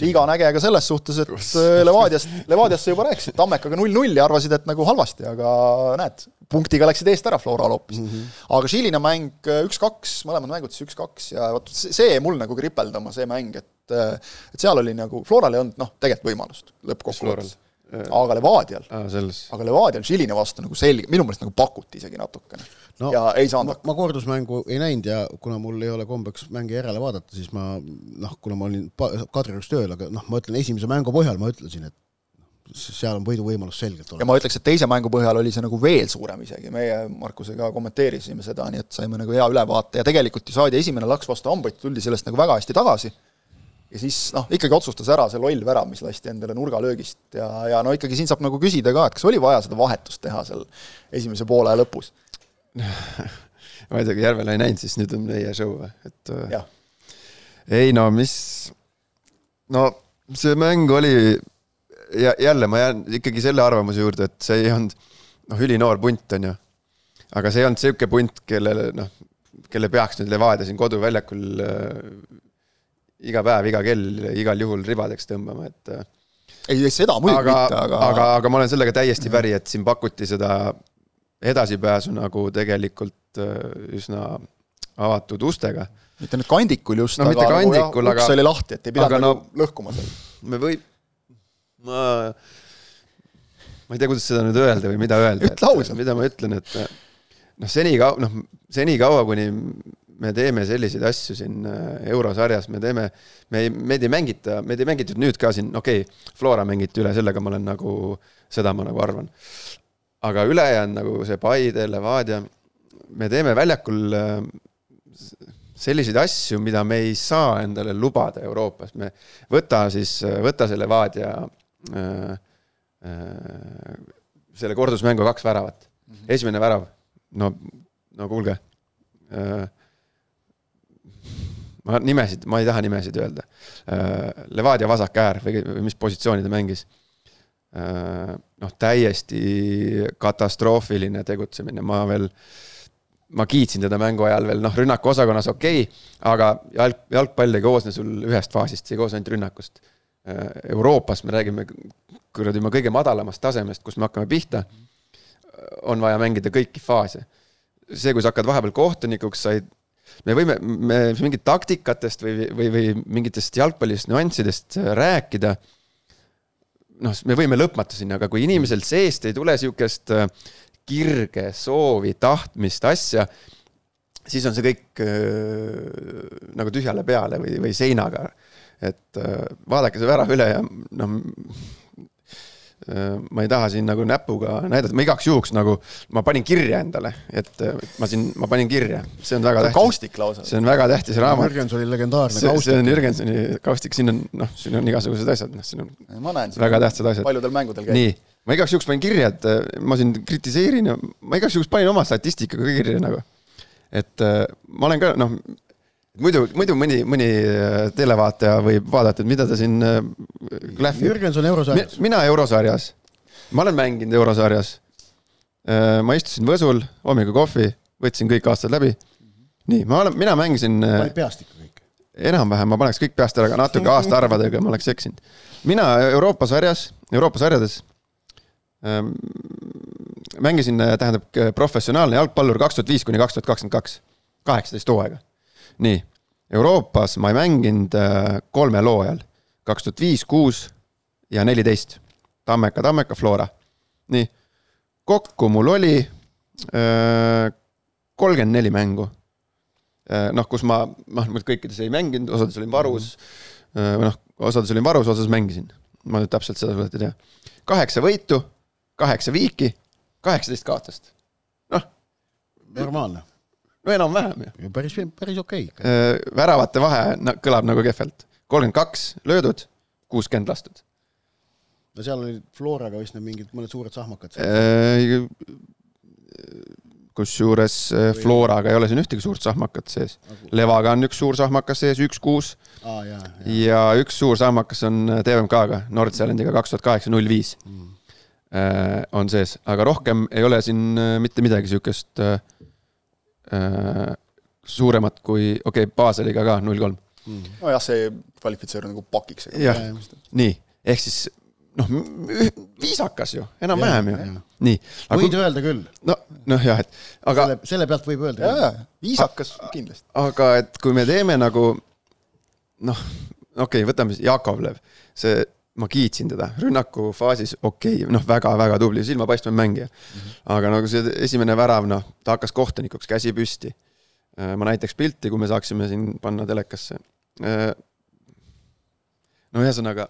liiga on äge ka selles suhtes, et äh, Levadiast, Levadiast sa juba rääkisid, Tammekaga null-null ja arvasid, et nagu halvasti, aga näed, punktiga läksid eest ära Floral hoopis mm. -hmm. aga Žilina mäng äh, üks-kaks, mõlemad mängud siis üks-kaks ja vot see jäi mul nagu kripeldama, see mäng, et äh, et seal oli nagu, Floral ei olnud noh, tegelikult võimalust lõppkokkuvõttes aga Levadial? Ah,, aga Levadial Žiline vastu nagu selge, minu meelest nagu pakuti isegi natukene. No,. ja ei saanud ma, ma kordusmängu ei näinud ja kuna mul ei ole kombeks mänge järele vaadata, siis ma noh, kuna ma olin Kadriorus tööl, aga noh, ma ütlen esimese mängu põhjal ma ütlesin, et seal on võiduvõimalus selgelt olemas. ja ma ütleks, et teise mängu põhjal oli see nagu veel suurem isegi, meie Markusega kommenteerisime seda, nii et saime nagu hea ülevaate. Ja tegelikult ju saadi esimene laks vastu hambaid, tuldi sellest nagu väga hästi tagasi ja siis noh, ikkagi otsustas ära see loll värav, mis lasti endale nurgalöögist ja, ja no ikkagi siin saab nagu küsida ka, et kas oli vaja seda vahetust teha seal esimese poole lõpus ma ei tea, kui Järvela ei näinud, siis nüüd on meie show või, et äh, ja. ei no mis, no see mäng oli ja jälle ma jään ikkagi selle arvamuse juurde, et see ei olnud noh, ülinoor punt, on ju. aga see ei olnud niisugune punt, kellele noh, kelle peaks nüüd Levadia siin koduväljakul äh, iga päev, iga kell, igal juhul ribadeks tõmbama, et äh, ei, seda muidugi mitte, aga aga, aga ma olen sellega täiesti päri, et siin pakuti seda edasipääsu nagu tegelikult äh, üsna avatud ustega. mitte nüüd kandikul just no,, aga kandikul, nagu, uks oli lahti, et ei pidanud no, nagu lõhkuma seal. me või-, ma, ma ei tea, kuidas seda nüüd öelda või mida öelda. ütle ausalt. mida ma ütlen, et noh, senikaua, noh, senikaua, kuni me teeme selliseid asju siin äh, eurosarjas, me teeme, me ei, meid ei mängita, meid ei mängitud nüüd ka siin, okei okay,, Flora mängiti üle, sellega ma olen nagu, seda ma nagu arvan. aga ülejäänud nagu see Paide, Levadia, me teeme väljakul äh, selliseid asju, mida me ei saa endale lubada Euroopas, me võta siis, võta see Levadia äh, äh, selle kordusmängu kaks väravat mm. -hmm. esimene värav, no, no kuulge äh,. Ma nimesid, ma ei taha nimesid öelda äh,. Levadia vasak äär või, mis positsiooni ta mängis äh,. noh, täiesti katastroofiline tegutsemine, ma veel ma kiitsin teda mängu ajal veel noh, rünnakuosakonnas okei okay,, aga jalg, jalgpall ei koosne sul ühest faasist, see ei koosne ainult rünnakust. Äh, Euroopas me räägime kuradi oma kõige madalamast tasemest, kus me hakkame pihta, on vaja mängida kõiki faase. see, kui sa hakkad vahepeal kohtunikuks, sa ei, me võime, me mingit taktikatest või, või, või mingitest jalgpallist nüanssidest rääkida, noh, me võime lõpmatuseni, aga kui inimesel seest ei tule niisugust äh, kirge, soovi, tahtmist, asja, siis on see kõik äh, nagu tühjale peale või, või seinaga. et äh, vaadake see värav üle ja noh äh,, ma ei taha siin nagu näpuga näidata, ma igaks juhuks nagu, ma panin kirja endale, et äh, ma siin, ma panin kirja, see on väga tähtis. kaustik lausa. see on väga tähtis raamat. Jürgensoni legendaarne see, kaustik. see on Jürgensoni kaustik, siin on noh, siin on igasugused asjad, noh, siin on ma näen, väga tähtsad asjad. paljudel mängudel käib. nii ma igaks juhuks panin kirja, et äh, ma siin kritiseerin ja ma igaks juhuks panin oma statistikaga kirja nagu. et äh, ma olen ka noh, muidu, muidu mõni, mõni äh, televaataja võib vaadata, et mida ta siin klähvib. Jürgenson eurosarjas. mina eurosarjas, ma olen mänginud eurosarjas. ma istusin Võsul, hommikul kohvi, võtsin kõik aastad läbi. nii, ma olen, mina mängisin. panid peast ikka kõik? enam-vähem, ma paneks kõik peast ära, aga natuke aastaarvadega ma oleks eksinud. mina Euroopa sarjas, Euroopa sarjades Ehm, mängisin, äh, tähendab, professionaalne jalgpallur kaks tuhat viis kuni kaks tuhat kakskümmend kaks, kaheksateist hooaega. Nii, Euroopas ma ei mänginud äh, kolme loo ajal, kaks tuhat viis, kuus ja neliteist. Tammeka, Tammeka, Flora. nii, kokku mul oli äh, kolmkümmend neli mängu. noh, kus ma, noh, kõikides ei mänginud, osades olin varus või noh, osades olin varus, osades mängisin. ma nüüd täpselt seda ei tea. kaheksa võitu kaheksa viiki, kaheksateist kaotust. noh. normaalne. No enam-vähem ju. päris, päris okei okay.. Äh, väravate vahe kõlab nagu kehvelt. kolmkümmend kaks löödud, kuuskümmend lastud. no seal olid Floraga vist need mingid mõned suured sahmakad. Äh, kusjuures äh, Floraga ei ole siin ühtegi suurt sahmakat sees. Levaga on üks suur sahmakas sees, üks kuus ah,. Ja, ja. ja üks suur sahmakas on TMK-ga, Nordsalendiga kaks tuhat kaheksa, null viis mm. On sees, aga rohkem ei ole siin mitte midagi sihukest äh, suuremat kui, okei okay,, Baseliga ka null kolm. nojah, see kvalifitseerub nagu pakiks. jah, nii, ehk siis noh, viisakas ju, enam-vähem ju, nii. võid kui... öelda küll. no, noh jah, et aga. selle pealt võib öelda. jaa, viisakas kindlasti. aga et kui me teeme nagu noh, okei okay,, võtame Jakovlev, see ma kiitsin teda, rünnakufaasis okei okay,, noh, väga-väga tubli, silmapaistvam mängija mm. -hmm. aga nagu see esimene värav, noh, ta hakkas kohtunikuks, käsi püsti. Äh, ma näitaks pilti, kui me saaksime siin panna telekasse. Äh, no ühesõnaga,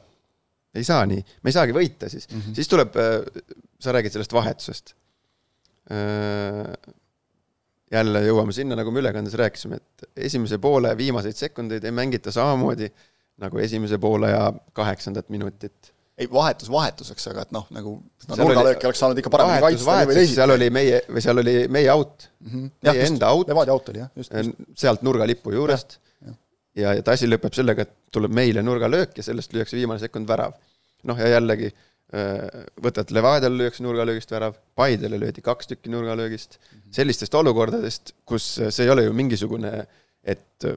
ei saa nii, me ei saagi võita siis mm, -hmm. siis tuleb, äh, sa räägid sellest vahetusest. jälle jõuame sinna, nagu me ülekandes rääkisime, et esimese poole viimaseid sekundeid ei mängita samamoodi nagu esimese poole ja kaheksandat minutit. ei, vahetus vahetuseks, aga et noh, nagu seda nurgalööki oleks saanud ikka paremini kaitsta või teisiti. seal oli meie, või seal oli meie out mm, -hmm. meie just, enda out. Levadia out oli jah, just, just. sealt nurgalipu juurest. ja, ja, ja ta asi lõpeb sellega, et tuleb meile nurgalöök ja sellest lüüakse viimane sekund värav. noh, ja jällegi võtad Levadial lüüakse nurgalöögist värav, Paidele löödi kaks tükki nurgalöögist mm, -hmm. sellistest olukordadest, kus see ei ole ju mingisugune, et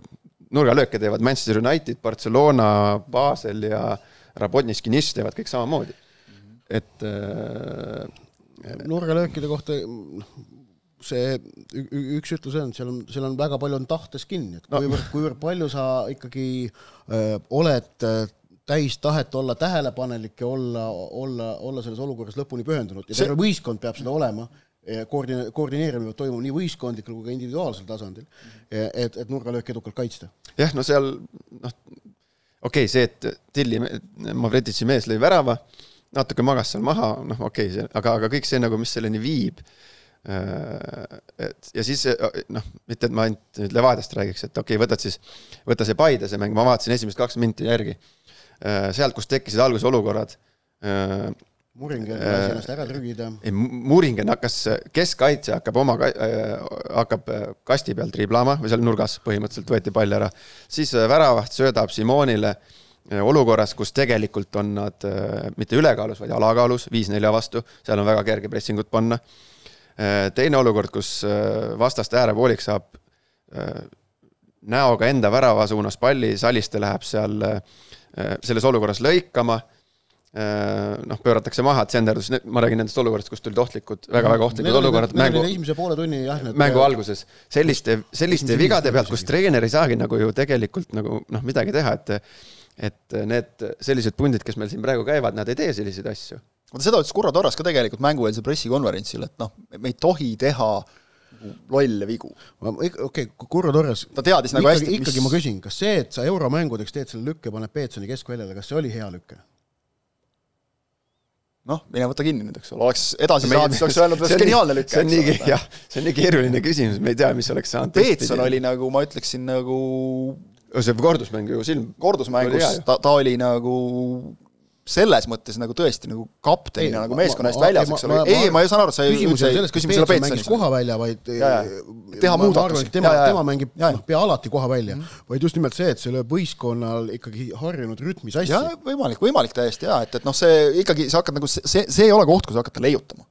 nurgalööke teevad Manchester United, Barcelona, Basel ja Rabotniski Niš teevad kõik samamoodi. et äh, nurgalöökide kohta noh, see üks ütlus on, seal on, seal on väga palju on tahtes kinni, et kuivõrd no., kuivõrd palju sa ikkagi öö, äh, oled äh, täis tahet olla tähelepanelik ja olla, olla, olla selles olukorras lõpuni pühendunud ja terve see... võistkond peab seda olema koordine-, koordineerimine peab toimuma nii võistkondlikul kui ka individuaalsel tasandil, et, et nurgalööki edukalt kaitsta. jah, no seal noh, okei okay,, see, et Tilli, Mavretitši mees lõi värava, natuke magas seal maha, noh, okei okay,, aga, aga kõik see nagu, mis selleni viib. et ja siis noh, mitte et ma ainult nüüd Levadiast räägiks, et okei okay,, võtad siis, võta see Paide see mäng, ma vaatasin esimesed kakskümmend minti järgi. sealt, kus tekkisid alguses olukorrad Muringen lasi ennast ära trügida. ei, Muringen hakkas, keskkaitse hakkab oma, hakkab kasti peal triblama või seal nurgas põhimõtteliselt võeti pall ära. siis väravaht söödab Simonile olukorras, kus tegelikult on nad mitte ülekaalus, vaid alakaalus, viis-nelja vastu, seal on väga kerge pressingut panna. teine olukord, kus vastaste äärepooliks saab näoga enda värava suunas palli, Saliste läheb seal selles olukorras lõikama Äh, noh, pööratakse maha, tsenderdus, ma räägin nendest olukordadest, kus tulid ohtlikud väga,, väga-väga ohtlikud olukorrad mängu, esimese poole tunni jah, mängu alguses. selliste, selliste vigade pealt, kus treener ei saagi nagu ju tegelikult nagu noh, midagi teha, et et need sellised pundid, kes meil siin praegu käivad, nad ei tee selliseid asju. vaata seda ütles Kurro Torras ka tegelikult mängueelsel pressikonverentsil, et noh, me ei tohi teha lolle vigu. okei okay,, Kurro Torras ta teadis nagu hästi, mis ikkagi ma küsin, kas see, et sa euromängudeks teed selle lükke, paned Peetsoni keskväljale, kas see oli hea lüke? Noh, mine võta kinni nüüd, eks ole, oleks edasi saanud, siis oleks öelnud, et geniaalne lüke. see on nii, jah, see on nii keeruline küsimus, me ei tea, mis oleks saanud. Peetson oli nagu, ma ütleksin nagu see kordusmäng ju silm. kordusmängus ta, ta oli nagu selles mõttes nagu tõesti nagu kaptenina nagu meeskonna eest väljas, eks ole. ei, ma ei saan aru, sa küsimus ei ole selles, kas Peetson mängis koha välja, vaid teha muudatusi. tema, tema mängib noh, pea alati koha välja, vaid just nimelt see, et see lööb võistkonnal ikkagi harjunud rütmi sassi. võimalik, võimalik täiesti jaa, et, et noh, see ikkagi, sa hakkad nagu, see, see ei ole koht, kus hakata leiutama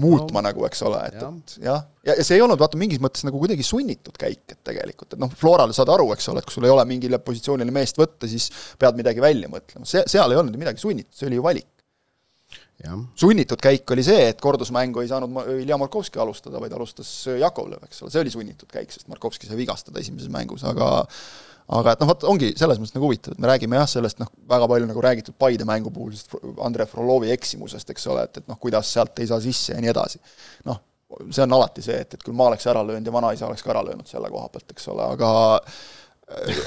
muutma no, nagu, eks ole, et, et jah, ja, ja see ei olnud vaata mingis mõttes nagu kuidagi sunnitud käik, et tegelikult, et noh, Floral saad aru, eks ole, et kui sul ei ole mingile positsioonile meest võtta, siis pead midagi välja mõtlema, see, seal ei olnud midagi sunnitud, see oli ju valik. sunnitud käik oli see, et kordusmängu ei saanud Ilja Markovski alustada, vaid alustas Jakovlev, eks ole, see oli sunnitud käik, sest Markovski sai vigastada esimeses mängus, aga aga et noh, vot ongi selles mõttes nagu huvitav, et me räägime jah, sellest noh, väga palju nagu räägitud Paide mängu puhul sellest Andrei Frolovi eksimusest, eks ole, et, et noh, kuidas sealt ei saa sisse ja nii edasi. noh, see on alati see, et, et küll ma oleks ära löönud ja vanaisa oleks ka ära löönud selle koha pealt, eks ole, aga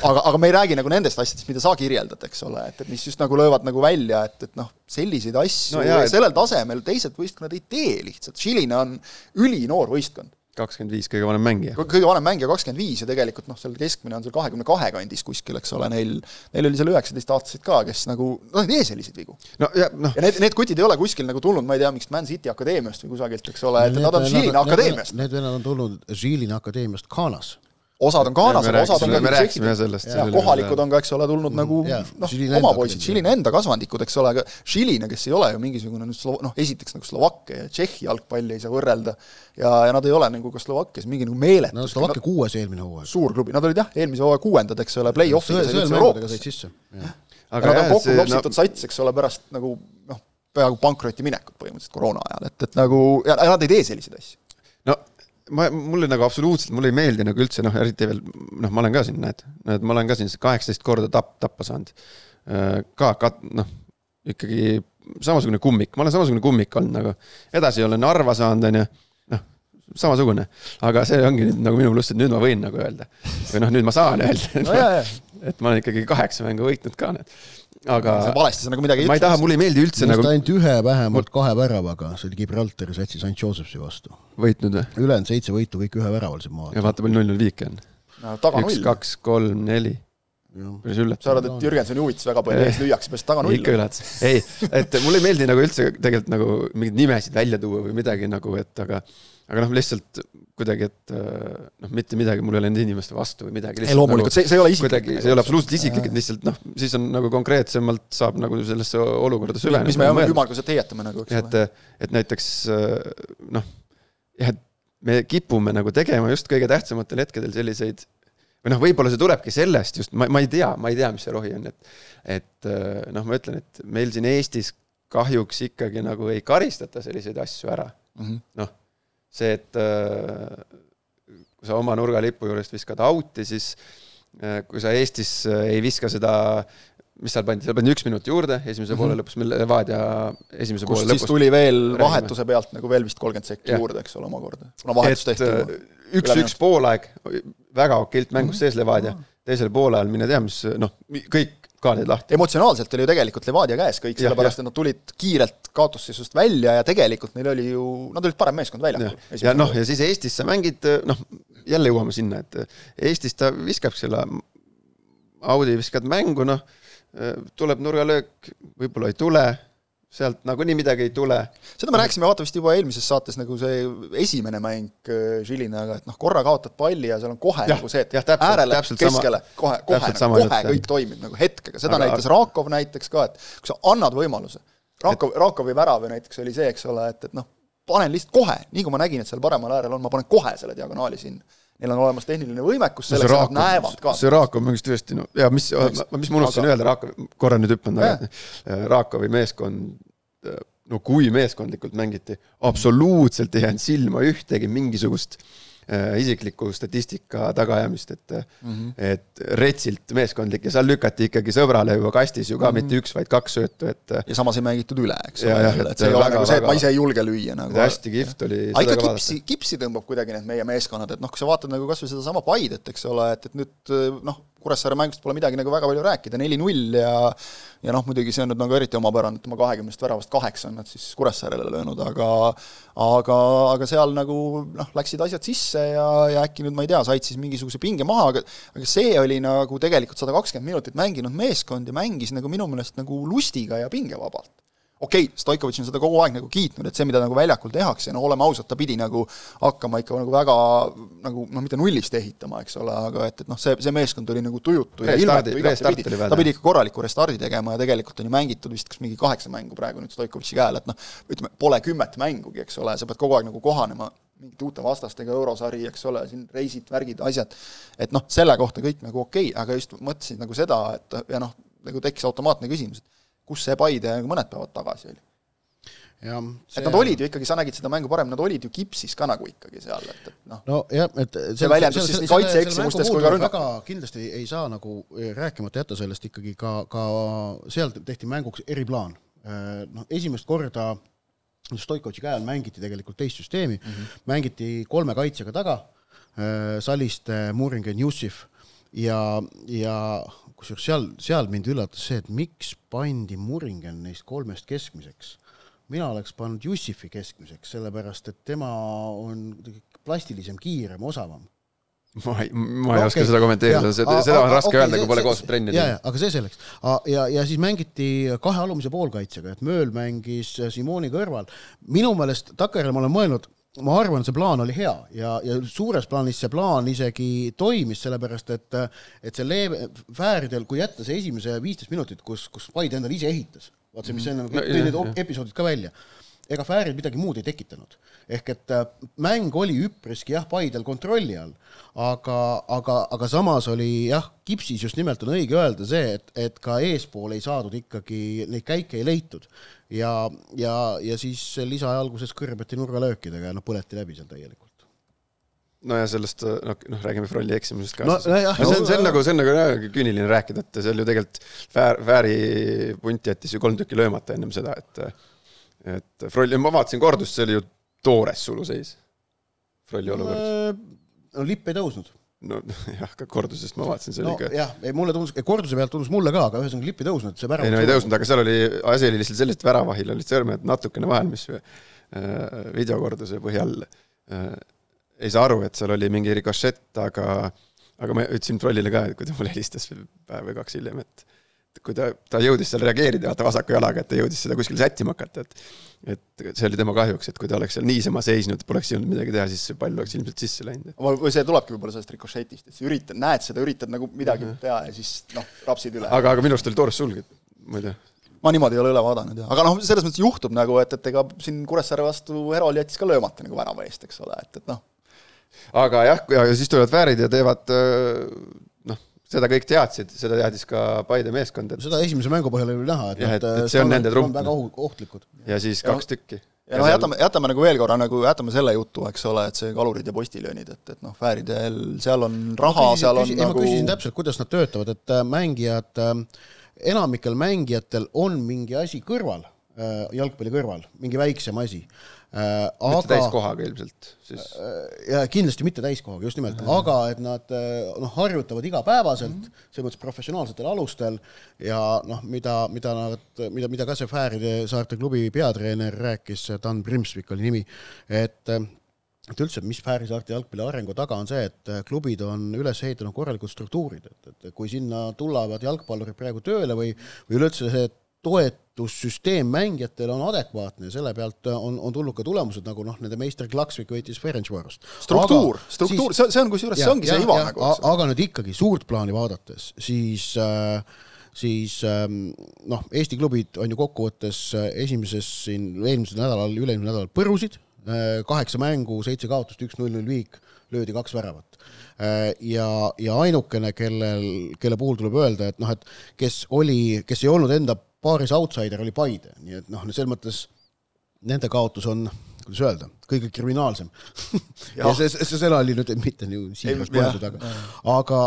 aga, aga me ei räägi nagu nendest asjadest, mida sa kirjeldad, eks ole, et, et mis just nagu löövad nagu välja, et, et noh, selliseid asju no jaa, sellel tasemel teised võistkonnad ei tee lihtsalt, Šiline on ülinoor võistkond kakskümmend viis kõige vanem mängija. kõige vanem mängija kakskümmend viis ja tegelikult noh, seal keskmine on seal kahekümne kahe kandis kuskil, eks ole, neil, neil oli seal üheksateistaastaseid ka, kes nagu, noh, ei tee selliseid vigu. no ja noh. ja need, need kutid ei ole kuskil nagu tulnud, ma ei tea, mingist Man City akadeemiast või kusagilt, eks ole, et nad on Žilina akadeemiast. Need vennad on tulnud Žilina akadeemiast Ghanas osad on Ghanas, aga osad on me rääkisime sellest. kohalikud on ka, eks ole, tulnud mm, nagu noh, oma poisid, Šiline enda kasvandikud, eks ole, aga Šiline, kes ei ole ju mingisugune nüüd Slo-, noh, esiteks nagu Slovakkia ja Tšehhi jalgpalli ei saa võrrelda ja, ja nad ei ole nagu ka Slovakkias mingi nagu meeletu no Slovakkia kuues eelmine hooaeg. suur klubi, nad olid jah, eelmise hooaja kuuendad, eks ole, play-off'iga said üldse Euroopasse. aga nad on kokku klopsitud sats, eks ole, pärast nagu noh, peaaegu pankrotti minekut põhimõtteliselt koroona ajal, et, et nagu ja nad ei tee selliseid asju ma, mulle nagu absoluutselt, mulle ei meeldi nagu üldse noh, eriti veel noh, ma olen ka siin, näed, näed, ma olen ka siin kaheksateist korda tapp, tappa saanud. Äh, ka, ka noh, ikkagi samasugune kummik, ma olen samasugune kummik olnud nagu, edasi olen Narva saanud, on ju, noh, samasugune. aga see ongi nüüd nagu minu pluss, et nüüd ma võin nagu öelda. või noh, nüüd ma saan öelda no,. et ma olen ikkagi kaheksa mängu võitnud ka, need aga valesti sa nagu midagi ei ma ei taha, mulle ei meeldi üldse nagu ainult ühe vähemalt kahe väravaga, see oli Gibraltari satsi St Josephsi vastu. võitnud või? ülejäänud seitse võitu kõik üheväravalised maad. ja vaata, palju null-null viiki on no,. üks, kaks, kolm, neli. Päris üllatav. sa arvad, et Jürgensoni huvitas väga palju, ees lüüakse pärast taga nulli? ikka üllatas. ei, et mulle ei meeldi nagu üldse tegelikult nagu mingeid nimesid välja tuua või midagi nagu, et aga aga noh, lihtsalt kuidagi, et äh, noh, mitte midagi, mul ei ole nende inimeste vastu või midagi. ei loomulikult nagu,, see, see ei ole isiklik. see ei ole absoluutselt isiklik, et lihtsalt noh, siis on nagu konkreetsemalt saab nagu sellesse olukorda süveneda. mis me ümmarguselt heietame nagu, eks ole. et, et näiteks äh, noh, jah, et me kipume nagu tegema just kõige tähtsamatel hetkedel selliseid või noh, võib-olla see tulebki sellest just, ma, ma ei tea, ma ei tea, mis see rohi on, et et äh, noh, ma ütlen, et meil siin Eestis kahjuks ikkagi nagu ei karistata selliseid asju ära mm -hmm.. noh see, et äh, kui sa oma nurgalipu juurest viskad out'i, siis äh, kui sa Eestis ei viska seda mis seal pandi, seal pandi üks minut juurde, esimese mm -hmm. poole lõpus, meil Levadia esimese Kust poole lõpus. tuli veel vahetuse pealt nagu veel vist kolmkümmend sekki juurde, eks ole, omakorda. kuna vahetus tehti. üks-üks poolaeg, väga okeilt mängus -hmm. sees Levadia, teisel poolajal mine tea, mis noh, kõik kaardid lahti. emotsionaalselt oli ju tegelikult Levadia käes kõik, sellepärast et nad tulid kiirelt kaotusseisust välja ja tegelikult neil oli ju, nad olid parem meeskond väljakul. ja noh, ja siis Eestis sa mängid, noh, jälle jõuame sinna, et Eestis ta viskab selle Audi viskad mängu, noh, tuleb nurgalöök, võib-olla ei tule sealt nagunii midagi ei tule. seda me rääkisime vaata vist juba eelmises saates, nagu see esimene mäng Žilinaga, äh, et noh, korra kaotad palli ja seal on kohe ja, nagu see, et ja, täpselt, äärele, keskele, kohe, kohe, nagu, kohe kõik toimib nagu hetkega, seda aga, näitas Rakov näiteks ka, et kui sa annad võimaluse, Rakov, Rakovi värav ju näiteks oli see, eks ole, et, et noh, panen lihtsalt kohe, nii kui ma nägin, et seal paremal äärel on, ma panen kohe selle diagonaali sinna neil on olemas tehniline võimekus selleks, et nad näevad ka. see Raakov mängis tõesti, no ja mis, mis ma unustasin aga... öelda, Raakov, korra nüüd hüppan tagasi, Raakovi meeskond, no kui meeskondlikult mängiti, absoluutselt ei jäänud silma ühtegi mingisugust äh, Äh, isikliku statistika tagaajamist, et mm, -hmm. et retsilt meeskondlik ja seal lükati ikkagi sõbrale juba kastis ju ka mm -hmm. mitte üks, vaid kaks söötu, et. ja samas ei mängitud üle, eks ole, et, et see ei ole nagu see, et ma ise ei julge lüüa nagu. hästi kihvt oli. aga ikka kipsi, kipsi tõmbab kuidagi need meie meeskonnad, et noh, kui sa vaatad nagu kasvõi sedasama Paidet, eks ole, et, et nüüd noh, Kuressaare mängust pole midagi nagu väga palju rääkida, neli-null ja ja noh, muidugi see on nüüd nagu eriti omapärane, et oma kahekümnest väravast kaheksa on nad siis Kuressaarele löönud, aga aga, aga seal nagu noh, läksid asjad sisse ja, ja äkki nüüd ma ei tea, said siis mingisuguse pinge maha, aga aga see oli nagu tegelikult sada kakskümmend minutit mänginud meeskond ja mängis nagu minu meelest nagu lustiga ja pingevabalt okei okay,, Stoikovitš on seda kogu aeg nagu kiitnud, et see, mida nagu väljakul tehakse, no oleme ausad, ta pidi nagu hakkama ikka nagu väga nagu noh, mitte nullist ehitama, eks ole, aga et, et noh, see, see meeskond oli nagu tujutu ja ilmatu igatepidi, ta pidi ikka korraliku restardi tegema ja tegelikult on ju mängitud vist kas mingi kaheksa mängu praegu nüüd Stoikovitši käel, et noh, ütleme, pole kümmet mängugi, eks ole, sa pead kogu aeg nagu kohanema mingite uute vastastega, eurosari, eks ole, siin reisid, värgid, asjad, et noh, selle kohta kõik nagu okei okay,, aga just mõtlesin nagu seda, et ja noh, nagu tekkis automaatne küsimus, et kus see Paide mõned päevad tagasi oli. jah, et nad olid ju ikkagi, sa nägid seda mängu parem, nad olid ju kipsis ka nagu ikkagi seal, et, et noh. nojah, et see, see väljendus siis nii kaitseeksimustes kui ka rünnak-. kindlasti ei saa nagu rääkimata jätta sellest ikkagi ka, ka seal tehti mänguks eriplaan. Äh, noh, esimest korda Stoikovitši käe all mängiti tegelikult teist süsteemi mm, -hmm. mängiti kolme kaitsjaga taga, äh, Saliste, Muringen, Jussif ja, ja kusjuures seal, seal mind üllatas see, et miks pandi Muringen neist kolmest keskmiseks. mina oleks pannud Jussifi keskmiseks, sellepärast et tema on plastilisem, kiirem, osavam ma ei, ma ei no, oska okay. seda kommenteerida, seda, seda on raske okay, öelda, kui pole koos trenni teinud. aga see selleks. ja, ja siis mängiti kahe alumise poolkaitsega, et Mööl mängis Simoni kõrval. minu meelest takkajärjel ma olen mõelnud, ma arvan, see plaan oli hea ja, ja suures plaanis see plaan isegi toimis, sellepärast et, et see leeve, Fääridel, kui jätta see esimese viisteist minutit, kus, kus Paide endale ise ehitas, vaat see, mis enne no, tõi need episoodid ka välja, ega Fäärid midagi muud ei tekitanud. ehk et äh, mäng oli üpriski jah, Paidel kontrolli all, aga, aga, aga samas oli jah, kipsis just nimelt on õige öelda see, et, et ka eespool ei saadud ikkagi, neid käike ei leitud ja, ja, ja siis lisaaja alguses kõrbeti nurgalöökidega ja noh, põleti läbi seal täielikult no ja sellest noh, noh räägime Frolli eksimusest ka no, no,. No, see on, see on nagu, see on nagu küüniline rääkida, et seal ju tegelikult Fäär, Fääri punt jättis ju kolm tükki löömata ennem seda, et et Frolli, ma vaatasin kordust, see oli ju toores suluseis. Frolli olukord. no lipp ei tõusnud no jah, ka kordusest ma vaatasin, see no, oli ka. jah, ei mulle tundus, korduse pealt tundus mulle ka, aga ühesõnaga lipp ei tõusnud, see värav. ei no ei tõusnud, aga seal oli, asi oli lihtsalt selles, et väravahil olid sõrmed natukene vahel, mis äh, videokorduse põhjal äh, ei saa aru, et seal oli mingi rikošett, aga aga ma ütlesin Trollile ka, et kui ta mulle helistas päev või kaks hiljem, et kui ta, ta jõudis seal reageerida, vaata vasaku jalaga, et ta jõudis seda kuskil sättima hakata, et et see oli tema kahjuks, et kui ta oleks seal niisama seisnud, poleks jõudnud midagi teha, siis see pall oleks ilmselt sisse läinud. või see tulebki võib-olla sellest rikošetist, et sa üritad, näed seda, üritad nagu midagi uh -huh. teha ja siis noh, rapsid üle. aga, aga minu arust oli toores sulg, et ma ei tea ma niimoodi ei ole üle vaadanud jah, aga noh, selles mõttes juhtub nagu, et, et ega siin Kuressaare vastu Herol jättis ka löömata nagu värava eest, eks ole, et, et noh. aga jah, ja siis tulevad Fäärid ja teevad seda kõik teadsid, seda teadis ka Paide meeskond, et seda esimese mängu põhjal oli näha, et et, et see on nende trump. väga ohtlikud. ja siis ja kaks tükki. ja noh, jätame, jätame nagu veel korra nagu, jätame selle jutu, eks ole, et see kalurid ja postiljonid, et, et noh, Fääridel, seal on raha, seal on küsin, nagu ma küsisin täpselt, kuidas nad töötavad, et äh, mängijad, äh, enamikel mängijatel on mingi asi kõrval, äh, jalgpalli kõrval, mingi väiksem asi äh,. mitte täiskohaga ilmselt siis. Äh, ja kindlasti mitte täiskohaga, just nimelt, aga et nad äh, noh, harjutavad igapäevaselt mm -hmm., selles mõttes professionaalsetel alustel ja noh, mida, mida nad, mida, mida ka see Fääride saarte klubi peatreener rääkis, Dan Primsvik oli nimi, et et üldse, mis Fääri saarte jalgpalli arengu taga on see, et klubid on üles ehitanud korralikud struktuurid, et, et kui sinna tulevad jalgpallurid praegu tööle või, või üleüldse see toetussüsteem mängijatele on adekvaatne, selle pealt on, on tulnud ka tulemused, nagu noh, nende meister Klaksvik võitis Ferencvarost. struktuur, struktuur, see, see on kusjuures, see ongi ja, see iva nagu. aga nüüd ikkagi suurt plaani vaadates, siis äh, siis ähm, noh, Eesti klubid on ju kokkuvõttes äh, esimeses siin eelmisel nädalal, üle-eelmisel nädalal põrusid, äh, kaheksa mängu, seitse kaotust, üks null-null viik, löödi kaks väravat. Ja, ja ainukene, kellel, kelle puhul tuleb öelda, et noh, et kes oli, kes ei olnud enda paaris outsider oli Paide, nii et noh, selles mõttes nende kaotus on, kuidas öelda, kõige kriminaalsem ja see, see, sõna oli nüüd mitte nii siiras mõeldud, aga, aga,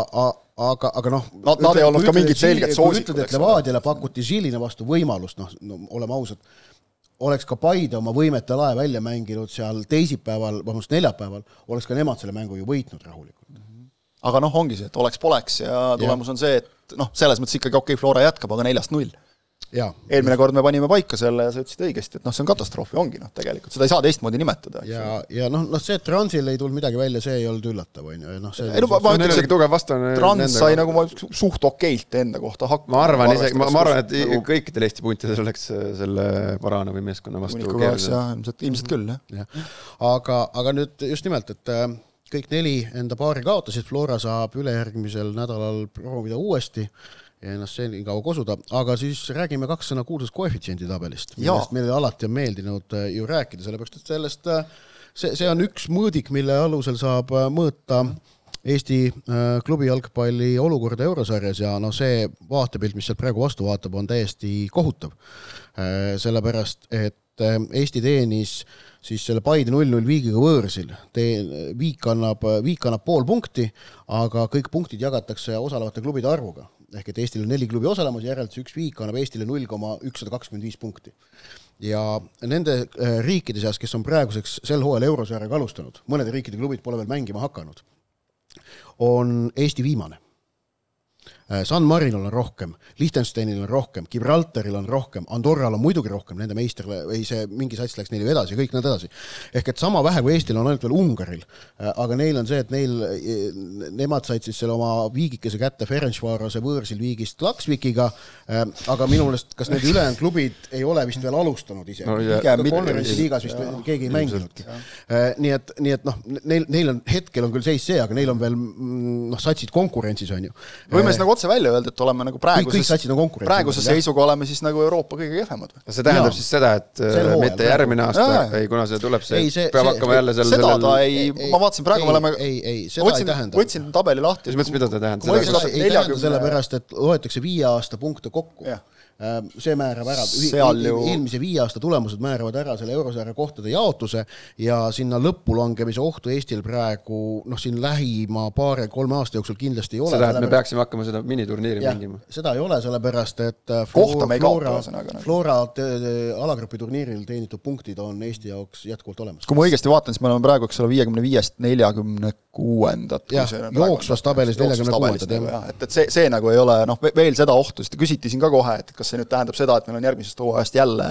aga, aga noh. Nad, nad ei olnud ka mingit selget soosikut. ütled, et Levadiale pakuti Žiline vastu võimalust, noh no, oleme ausad, oleks ka Paide oma võimete lae välja mänginud seal teisipäeval, vabandust, neljapäeval, oleks ka nemad selle mängu ju võitnud rahulikult. aga noh, ongi see, et oleks-poleks ja tulemus ja. on see, et noh, selles mõttes ikkagi okei okay,, Flora jätkab, aga neljast null eelmine kord me panime paika selle ja sa ütlesid õigesti, et noh, see on katastroof ju ongi noh, tegelikult seda ei saa teistmoodi nimetada. ja, ja noh, noh see, et Transil ei tulnud midagi välja, see ei olnud üllatav, on ju, ja noh, see ei no ma, ma ütleks, et tugev vastane Trans sai nagu ma suht okeilt enda kohta hakkama. ma arvan isegi, ma, ma arvan, et nagu... kõikidel Eesti puntides oleks selle Varanovi meeskonna vastu keeruline. jah, ilmselt, ilmselt küll, jah ja.. aga, aga nüüd just nimelt, et äh, kõik neli enda paari kaotasid, Flora saab ülejärgmisel nädalal proovida uuesti ja ennast senikaua kosuda, aga siis räägime kaks sõna kuulsast koefitsiendi tabelist, millest meile alati on meeldinud äh, ju rääkida, sellepärast et sellest, äh, see, see on üks mõõdik, mille alusel saab äh, mõõta Eesti klubi jalgpalli olukorda eurosarjas ja noh, see vaatepilt, mis sealt praegu vastu vaatab, on täiesti kohutav. sellepärast, et Eesti teenis siis selle Paide null-null viigiga võõrsil, tee, viik annab, viik annab pool punkti, aga kõik punktid jagatakse osalevate klubide arvuga ehk et Eestil on neli klubi osalemas, järelikult see üks viik annab Eestile null koma ükssada kakskümmend viis punkti. ja nende äh, riikide seas, kes on praeguseks sel hooajal eurosarjaga alustanud, mõnede riikide klubid pole veel mängima hakanud, on Eesti viimane San Marinol on rohkem, Liechtensteinil on rohkem, Gibraltaril on rohkem, Andorral on muidugi rohkem, nende meister, või see mingi sats läks neile edasi, kõik nad edasi. ehk et sama vähe kui Eestil on ainult veel Ungaril, äh, aga neil on see, et neil, äh, nemad said siis selle oma viigikese kätte Ferencvarose võõrsil viigist Klaksvikiga, aga minu meelest, kas need ülejäänud klubid ei ole vist veel alustanud isegi no,, konverentsiliigas vist ja, keegi ei mänginudki. nii et, nii et noh, neil, neil on, hetkel on küll seis see, aga neil on veel mm, noh, satsid konkurentsis, on ju. võime siis nagu otse välja öelda, et oleme nagu praeguses, praeguse seisuga oleme siis nagu Euroopa kõige kehvemad või? see tähendab ja. siis seda, et äh, mitte järgmine aasta, ei kuna see tuleb, see, ei, see peab see, hakkama jälle seal seda ta ei, ma vaatasin, praegu me oleme ei, ei, seda võtsin, ei tähenda. võtsin tabeli lahti. mis mõttes, mida ta tähendab? ei tähenda sellepärast, et loetakse viie aasta punkte kokku Äh, see määrab ära, ju... eelmise viie aasta tulemused määravad ära selle eurosarja kohtade jaotuse ja sinna lõppu langemise ohtu Eestil praegu noh, siin lähima paare-kolme aasta jooksul kindlasti ei ole. seda, et me peaksime hakkama seda miniturniiri mängima? seda ei ole, sellepärast et äh, kohta me ei kaota ühesõnaga. Nagu. Flora alagrupi turniiril teenitud punktid on Eesti jaoks jätkuvalt olemas. kui ma õigesti vaatan, siis me oleme praegu, eks ole, viiekümne viiest neljakümne kuuendat. jah, jooksvas tabelis neljakümne kuuendat, jah. et, et see, see nagu ei ole noh, veel seda ohtu, sest küsiti siin ka kohe, et kas see nüüd tähendab seda, et meil on järgmisest hooajast jälle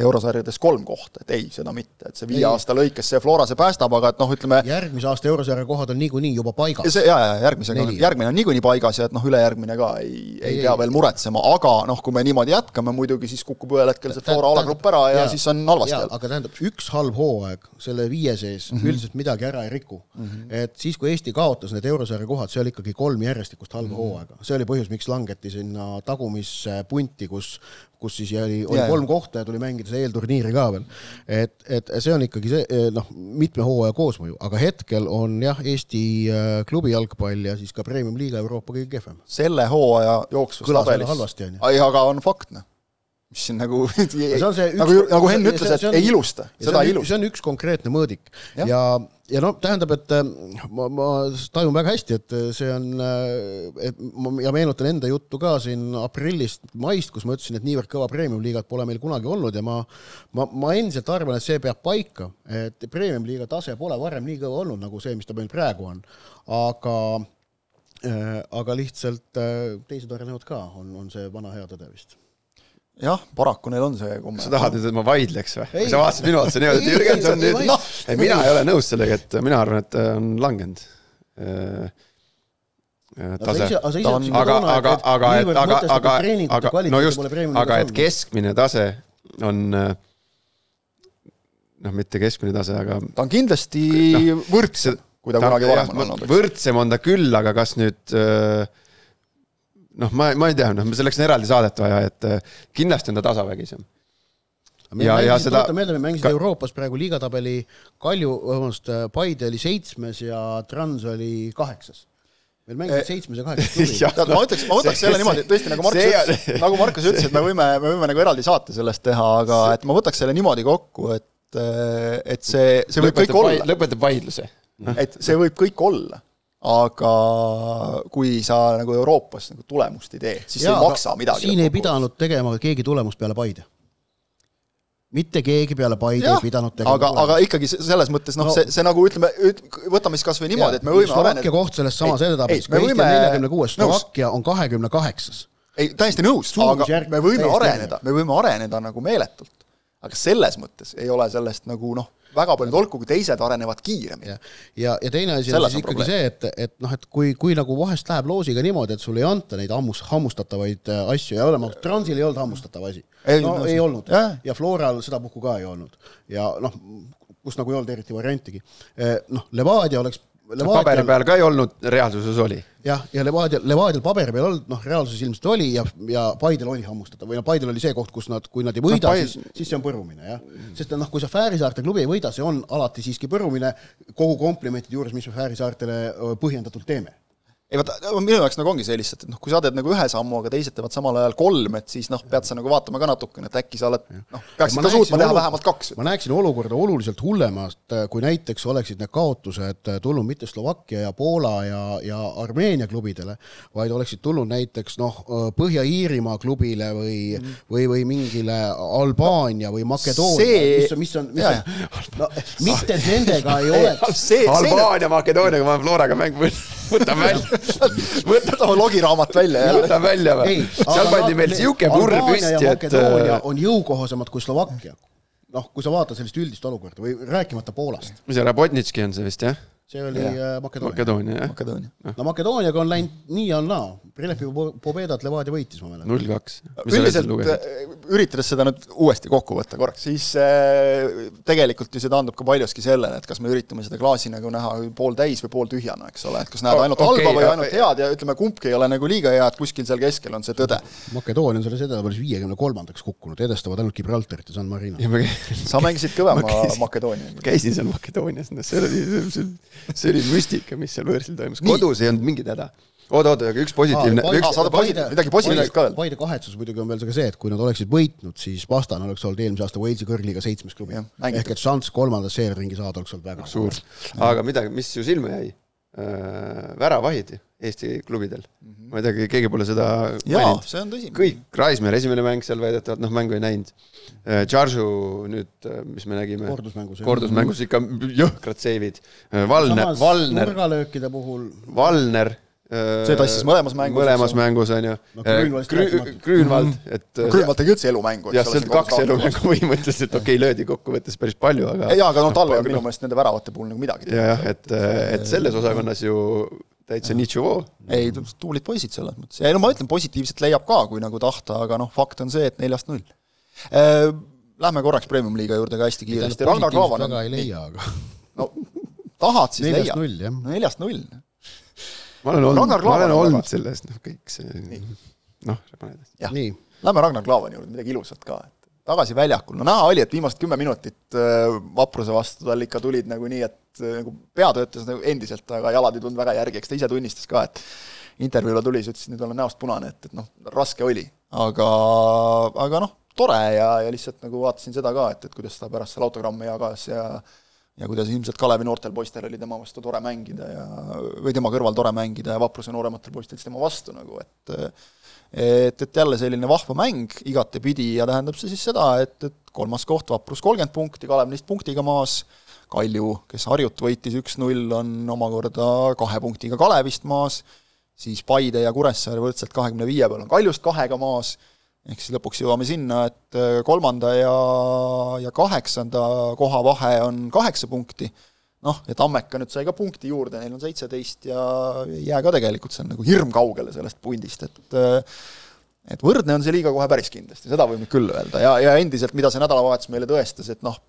eurosarjades kolm kohta, et ei, seda mitte, et see viie ei. aasta lõikes see Flora see päästab, aga et noh, ütleme järgmise aasta eurosarja kohad on niikuinii juba paigas. see, jaa, jaa, järgmisega, järgmine on niikuinii paigas ja et noh, ülejärgmine ka ei, ei, ei pea ei. veel muretsema, aga noh, kui me niimoodi jätkame, muidugi siis kukub ühel hetkel see Flora alagrupp ära ja, ja siis on halvasti jälle. aga tähendab, üks halb hooaeg selle viie sees mm -hmm. üldiselt midagi ära ei riku mm. -hmm. et siis, kui Eesti kaotas need eurosarja kohad, see oli ikkagi kolm järjestikust halba mm -hmm. hooaega, see oli põhjus, miks langeti sinna tagumisse punti, kus kus siis oli, oli yeah. kolm kohta ja tuli mängida see eelturniiri ka veel. et, et see on ikkagi see eh, noh, mitme hooaja koosmõju, aga hetkel on jah, Eesti äh, klubi jalgpall ja siis ka Premium-liiga Euroopa kõige kehvem. selle hooaja jooksus kõlas tabelis, halvasti, on ju. aga on fakt, noh mis siin nagu nagu, nagu Henn ütles, et on- ei ilusta, ja seda ei on, ilusta. see on üks konkreetne mõõdik Jah. ja, ja noh, tähendab, et äh, ma, ma tajun väga hästi, et see on, et ma ja meenutan enda juttu ka siin aprillist, maist, kus ma ütlesin, et niivõrd kõva premium-liigat pole meil kunagi olnud ja ma, ma, ma endiselt arvan, et see peab paika, et premium-liiga tase pole varem nii kõva olnud nagu see, mis ta meil praegu on, aga äh, aga lihtsalt äh, teised arenevad ka, on, on see vana hea tõde vist jah, paraku neil on see komme. sa tahad nüüd, et ma vaidleks või? Sa vaatasid minu otsa niimoodi, et Jürgen, see on nüüd, noh, mina ei ole nõus sellega, et mina arvan, et ta on langenud. äh, tase. ta on- aga, aga, aga, et, aga, aga, aga, no just, aga et keskmine tase on äh, noh, mitte keskmine tase, aga ta on kindlasti võrdsem, kui ta kunagi varem on olnud. võrdsem on ta küll, aga kas nüüd äh, noh, ma, ma ei tea, noh, selleks on eraldi saadet vaja, et äh, kindlasti on ta tasavägisem. ja, ja seda seda- meelde, me mängisime ka... Euroopas praegu liigatabeli Kalju, vabandust, Paide oli seitsmes ja Trans oli kaheksas. meil mängisid Eh, seitsmes ja kaheksas klubi ma ütleks, ma võtaks See- selle niimoodi, et tõesti nagu Markus see- ütles, nagu Markus ütles, et me võime, me võime nagu eraldi saate sellest teha, aga et ma võtaks selle niimoodi kokku, et et see, see võib kõik olla, lõpetab vaidluse. et see võib kõik olla, aga kui sa nagu Euroopas nagu tulemust ei tee, siis see ei maksa midagi. siin ei pidanud tegema keegi tulemust peale Paide. mitte keegi peale Paide ei pidanud tegema aga, aga ikkagi se- selles mõttes noh No- see, see nagu ütleme, võtame siis kas või niimoodi, et me võime Slovakkia koht selles samas edetabelis, kui Eesti on võime- neljakümne kuues. Slovakkia on kahekümne kaheksas. ei, täiesti nõus, aga Suurusjärk me võime areneda, me võime areneda nagu meeletult. aga selles mõttes ei ole sellest nagu noh, väga palju tolku, kui teised arenevad kiiremini ja, ja, ja teine asi on siis ikkagi probleem. see, et, et noh, et kui, kui nagu vahest läheb loosiga niimoodi, et sulle ei anta neid hammus, hammustatavaid äh, asju ja olema ausad, Transil ei olnud hammustatav asi. No ei olnud jah. ja Floral sedapuhku ka ei olnud ja noh, kus nagu ei olnud eriti variantigi. noh, Levadia oleks paberi Levadial, peal ka ei olnud, reaalsuses oli. jah, ja Levadial, Levadial paberi peal olnud, noh, reaalsuses ilmselt oli ja, ja Paidel oli hammustatav või noh, Paidel oli see koht, kus nad, kui nad ei võida No, Paid- siis, siis see on põrumine, jah. sest noh, kui sa Fääri saarte klubi ei võida, see on alati siiski põrumine kogu komplimentide juures, mis me Fääri saartele põhjendatult teeme ei vaata, minu jaoks nagu ongi see lihtsalt, et noh, kui sa teed nagu ühe sammu, aga teised teevad samal ajal kolm, et siis noh, pead sa nagu vaatama ka natukene, et äkki sa oled noh, peaksid ka suutma teha vähemalt kaks. ma näeksin olukorda oluliselt hullemast, kui näiteks oleksid need kaotused tulnud mitte Slovakkia ja Poola ja, ja Armeenia klubidele, vaid oleksid tulnud näiteks noh, Põhja-Iirimaa klubile või mm, või, või mingile Albaania või Makedoonia See- mis on, mis on, mis on, no mitte, nendega ei oleks Albaania, Makedooniaga ma olen Floraga mängu võtnud, võtan välja, võtame logiraamat välja ja võtan välja või? seal pandi meil sihuke purr püsti, et Makedoonia äh, on jõukohasemad kui Slovakkia. noh, kui sa vaatad sellist üldist olukorda või rääkimata Poolast, mis see Rabotnitški on see vist jah? See oli yeah. Makedoonia. Makedoonia jah? Makedoonia. no Makedooniaga on läinud nii ja naa, Prelepi Pobedat Levadia võitis, ma mäletan. null kaks. üldiselt äh, üritades seda nüüd uuesti kokku võtta korraks, siis äh, tegelikult ju see taandub ka paljuski sellele, et kas me üritame seda klaasi nagu näha pooltäis või pooltühjana, eks ole, et kas näed ainult okei, halba või ainult head ja ütleme, kumbki ei ole nagu liiga hea, et kuskil seal keskel on see tõde. Makedoonia on selles edetabelis viiekümne kolmandaks kukkunud, edestavad ainult Gibraltarit ja San Marino. ja ma sa mängisid kõvema Ma käisin- seal Makedoonias, noh, see oli, see, see oli müstika, mis seal võõrsil toimus, kodus ei olnud mingit häda. oota, aga üks positiivne Aa, üks, saada posi- midagi positiivset ka veel. Paide kahetsus muidugi on veel ka see, et kui nad oleksid võitnud, siis vastane oleks olnud eelmise aasta Walesi kõrgliiga seitsmes klubi. Ehk et šanss kolmandas seeriringi saada oleks olnud väga suur, aga midagi, mis ju silma jäi väravahid Eesti klubidel. ma ei tea, keegi pole seda maininud. see on tõsi. kõik, Raismäe esimene mäng seal väidetavalt, noh, mängu ei näinud. Charžu nüüd, mis me nägime, kordusmängus. kordusmängus ikka jõhkrad seivid. Valner, Valner, nurgalöökide puhul Valner. See tassis mõlemas mängus, mõlemas mängus, on ju No rääkimata. Grünwald, et Grünwald tegi üldse elumängu. jah, sealt kaks elumängu põhimõtteliselt, okei okay,, löödi kokkuvõttes päris palju, aga jaa, aga no tal ei olnud minu meelest nende väravate puhul nagu midagi. ja jah, et, et selles osakonnas ju täitsa niitšuvoo. ei, tublid poisid selles mõttes, ei no ma ütlen, positiivset leiab ka, kui nagu tahta, aga noh, fakt on see, et neljast null. Lähme korraks Premium-liiga juurde ka hästi kiiresti, väga ei leia, aga no tahad, siis neljast leia. null, jah. neljast null. Ma olen olnud, ma olen olnud selles, noh, kõik see, noh, paned jah, nii, lähme Ragnar Klavani juurde, midagi ilusat ka, et tagasi väljakul, no näha oli, et viimased kümme minutit äh, vapruse vastu tal ikka tulid nagu nii, et äh, nagu pea töötas nagu endiselt, aga jalad ei tulnud väga järgi, eks ta ise tunnistas ka, et intervjuule tuli, siis ütles, et nüüd olen näost punane, et, et noh, raske oli, aga, aga noh, tore ja, ja lihtsalt nagu vaatasin seda ka, et, et kuidas ta pärast seal autogramme jagas ja ja kuidas ilmselt Kalevi noortel poistel oli tema vastu tore mängida ja või tema kõrval tore mängida ja Vapruse noorematel poistel siis tema vastu nagu, et et, et jälle selline vahva mäng igatepidi ja tähendab see siis seda, et, et kolmas koht, Vaprus kolmkümmend punkti, Kalev neist punktiga maas, Kalju, kes Harjut võitis üks-null, on omakorda kahe punktiga Kalevist maas, siis Paide ja Kuressaare võrdselt kahekümne viie peal on Kaljust kahega maas, ehk siis lõpuks jõuame sinna, et äh, kolmanda ja, ja kaheksanda koha vahe on kaheksa punkti, noh, ja Tammeka nüüd sai ka punkti juurde, neil on seitseteist ja ei jää ka tegelikult seal nagu hirmkaugele sellest pundist, et äh, et võrdne on see liiga kohe päris kindlasti, seda võib nüüd küll öelda. Ja, ja endiselt, mida see nädalavahetus meile tõestas, et noh,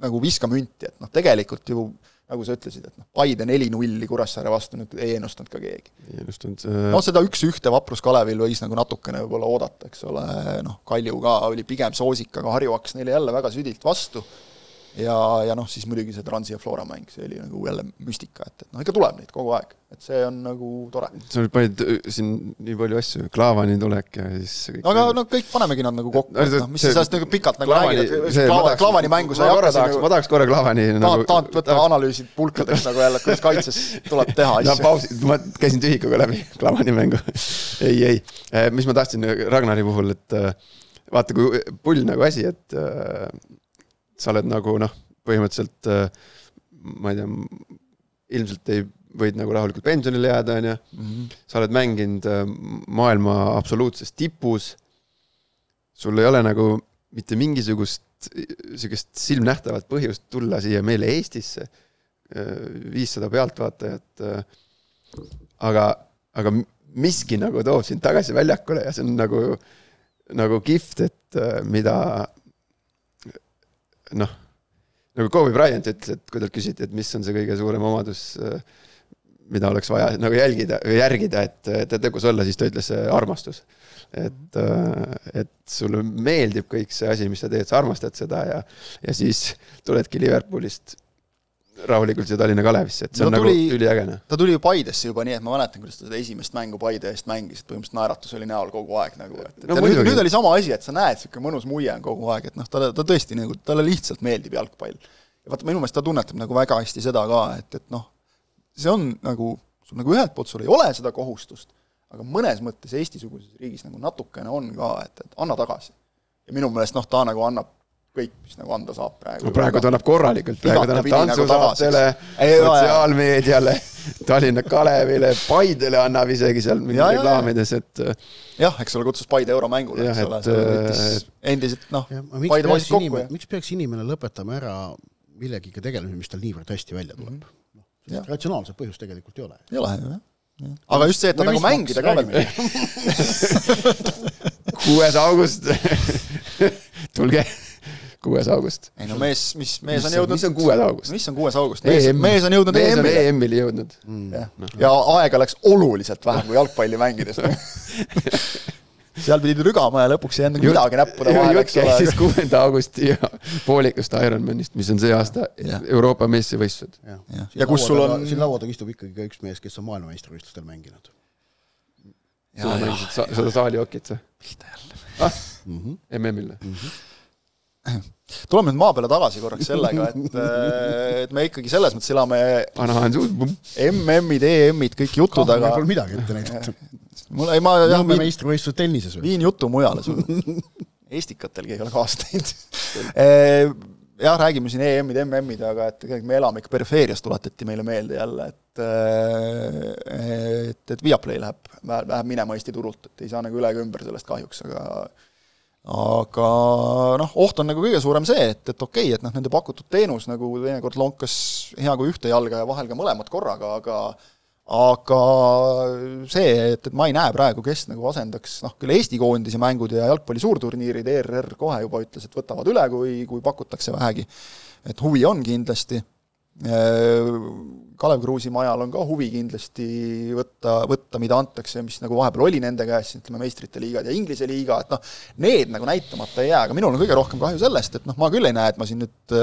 nagu viska münti, et noh, tegelikult ju nagu sa ütlesid, et noh, Paide neli-nulli Kuressaare vastu nüüd ei ennustanud ka keegi. ei ennustanud äh.... noh, seda üks-ühte Vaprus Kalevil võis nagu natukene võib-olla oodata, eks ole, noh, Kalju ka oli pigem soosik, aga Harju hakkas neile jälle väga südilt vastu ja, ja noh, siis muidugi see Transi ja Flora mäng, see oli nagu jälle müstika, et, et noh, ikka tuleb neid kogu aeg, et see on nagu tore. sa panid äh, siin nii palju asju, Klaavani tulek ja siis kõik aga no kõik panemegi nad nagu kokku, et noh, mis sa sellest nagu pikalt nagu Klaavani, räägid, et Klaava, Klaavani mängu sa ei hakka tahaks, nagu ma tahaks korra Klaavani nagu tahad võtta analüüsid pulkadeks nagu jälle, kuidas kaitses tuleb teha asju. no pausi, ma käisin tühikuga läbi Klaavani mängu. Ei, ei, äh, mis ma tahtsin Ragnari puhul, et äh, vaata, kui pull nagu asi, et sa oled nagu noh, põhimõtteliselt ma ei tea, ilmselt ei, võid nagu rahulikult pensionile jääda, on ju, mhm. sa oled mänginud maailma absoluutses tipus, sul ei ole nagu mitte mingisugust niisugust silmnähtavat põhjust tulla siia meile Eestisse, viissada pealtvaatajat, aga, aga miski nagu toob sind tagasi väljakule ja see on nagu, nagu kihvt, et mida noh, nagu Kobe Bryant ütles, et kui talt küsiti, et mis on see kõige suurem omadus, mida oleks vaja nagu jälgida või järgida, et, et edukas olla, siis ta ütles armastus. et, et sulle meeldib kõik see asi, mis sa teed, sa armastad seda ja, ja siis tuledki Liverpoolist rahulikult siia Tallinna Kalevisse, et see no, on nagu tuli, nagu üliäge. Noh. ta tuli ju Paidesse juba nii, et ma mäletan, kuidas ta seda esimest mängu Paide eest mängis, et põhimõtteliselt naeratus oli näol kogu aeg nagu, et, et no, nüüd, nüüd oli sama asi, et sa näed, niisugune mõnus muie on kogu aeg, et noh, talle, ta tõesti nagu, talle lihtsalt meeldib jalgpall. ja vaata, minu meelest ta tunnetab nagu väga hästi seda ka, et, et noh, see on nagu, sul nagu ühelt poolt sul ei ole seda kohustust, aga mõnes mõttes Eesti-suguses riigis nagu natukene on ka, et, et anna tagasi. ja minu meelest noh, ta nagu annab kõik, mis nagu anda saab praegu. no praegu ta annab korralikult, praegu ta annab tantsusaatele nagu, sotsiaalmeediale, Tallinna Kalevile, Paidele annab isegi seal mingi reklaamides, et jah, eks ole, kutsus Paide euromängule, eks ole, võttis endiselt noh, Paide poisid kokku ja miks peaks inimene lõpetama ära millegagi tegelemise, mis tal niivõrd hästi välja tuleb mm? -hmm. No, ratsionaalset põhjust tegelikult ei ole. ei ole jah. aga just see, et ta nagu mängida ka veel kuues august tulge kuues august. ei no mees, mis mees on jõudnud mis on kuues august? mis on kuues august? mees, mees on jõudnud EM-ile. mees on EM-ile jõudnud mm.. jah, ja aega läks oluliselt vähem kui jalgpalli mängides seal pidid rügama ja lõpuks ei jäänud midagi näppude vahele, eks ole. siis kuuenda augusti ja poolikust Ironmanist, mis on see aasta ja. Euroopa meistrivõistlused. ja, ja. ja kus sul on siin laua taga istub ikkagi ka üks mees, kes on maailmameistrivõistlustel mänginud. sa mängisid seda saalihokit või? pihta jälle ah? mm tuleme nüüd maa peale tagasi korraks sellega, et, äh, et me ikkagi selles mõttes elame MM-id, EM-id, kõik jutud, aga pole midagi ette näidata. mul, ei ma jah, viin, meistrivõistlused tennises või? viin jutu mujale sulle. Estikatelgi ei ole kaasa teinud jah, räägime siin EM-id, MM-id, aga et tegelikult me elame ikka perifeerias, tuletati meile meelde jälle, et äh, et, et Viaplay läheb, läheb minema Eesti turult, et ei saa nagu üle ega ümber sellest kahjuks, aga aga noh, oht on nagu kõige suurem see, et, et okei okay,, et noh, nende pakutud teenus nagu teinekord lonkas hea kui ühte jalga ja vahel ka mõlemat korraga, aga aga see, et, et ma ei näe praegu, kes nagu asendaks noh, küll Eesti koondise mängud ja jalgpalli suurturniirid, ERR kohe juba ütles, et võtavad üle, kui, kui pakutakse vähegi. et huvi on kindlasti, Kalev Kruusimajal on ka huvi kindlasti võtta, võtta, mida antakse, mis nagu vahepeal oli nende käes, ütleme meistrite liigad ja Inglise liiga, et noh, need nagu näitamata ei jää, aga minul on kõige rohkem kahju sellest, et noh, ma küll ei näe, et ma siin nüüd,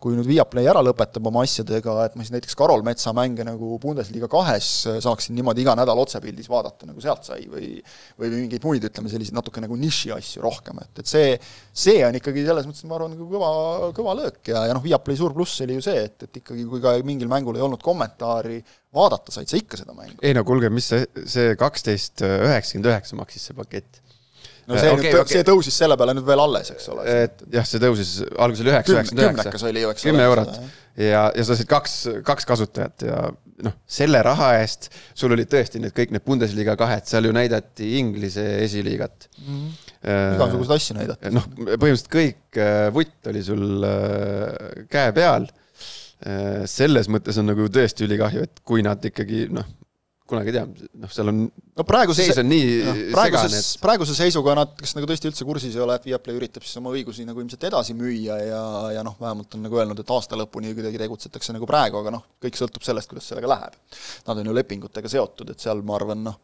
kui nüüd Viaplay ära lõpetab oma asjadega, et ma siis näiteks Karol Metsa mänge nagu Bundesliga kahes saaksin niimoodi iga nädal otsepildis vaadata, nagu sealt sai, või või mingeid muid, ütleme, selliseid natuke nagu niši asju rohkem, et, et see, see on ikkagi selles mõttes, ma arvan, nagu kõva, kõva löök ja, ja noh, Viaplay suur pluss oli ju see, et, et ikkagi kui ka mingil mängul ei olnud kommentaari, vaadata said sa ikka seda mängu. ei no kuulge, mis see, see kaksteist üheksakümmend üheksa maksis see pakett? no see okay, nüüd okay., see tõusis selle peale nüüd veel alles, eks ole. et jah, see tõusis, alguses oli üheksa, üheksakümmend üheksa. kümnekas oli ju, eks ole. kümme eurot ja, ja sa said kaks, kaks kasutajat ja noh, selle raha eest sul olid tõesti need kõik need Bundesliga kahed, seal ju näidati Inglise esiliigat mm. -hmm. Äh, igasuguseid asju näidati. noh, põhimõtteliselt kõik äh, vutt oli sul äh, käe peal äh,. Selles mõttes on nagu tõesti ülikahju, et kui nad ikkagi noh, kunagi ei tea, noh, seal on no praeguse seis on nii no, praeguses, et... praeguse seisuga nad, kes nagu tõesti üldse kursis ei ole, et Viaplay üritab siis oma õigusi nagu ilmselt edasi müüa ja, ja noh, vähemalt on nagu öelnud, et aasta lõpuni kuidagi tegutsetakse nagu praegu, aga noh, kõik sõltub sellest, kuidas sellega läheb. Nad on ju lepingutega seotud, et seal ma arvan, noh,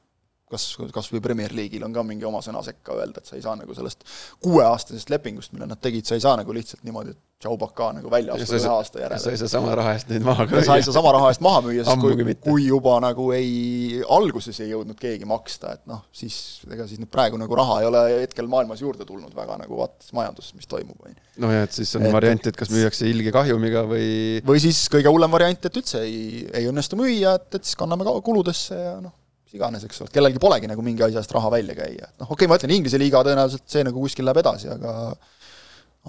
kas, kas või Premier League'il on ka mingi oma sõna sekka öelda, et sa ei saa nagu sellest kuueaastasest lepingust, mille nad tegid, sa ei saa nagu lihtsalt niimoodi, et Tšaubaka nagu välja astuda ühe aasta järele. sa ei saa sama raha eest neid maha müüa. sa ei saa sama raha eest maha müüa, sest kui, kui juba nagu ei, alguses ei jõudnud keegi maksta, et noh, siis ega siis nüüd praegu nagu raha ei ole hetkel maailmas juurde tulnud väga nagu vaadates majanduses, mis toimub, on ju. no ja, et siis on et, variant, et kas müüakse ilge kahjumiga või või siis kõige hullem variant, et üldse ei, ei õnnestu müüa, et, et siis kanname ka kuludesse ja noh, mis iganes, eks ole, kellelgi polegi nagu mingi asja eest raha välja käia, et noh, okei okay,, ma ütlen, Inglise liiga tõenäoliselt see nagu kuskil läheb edasi, aga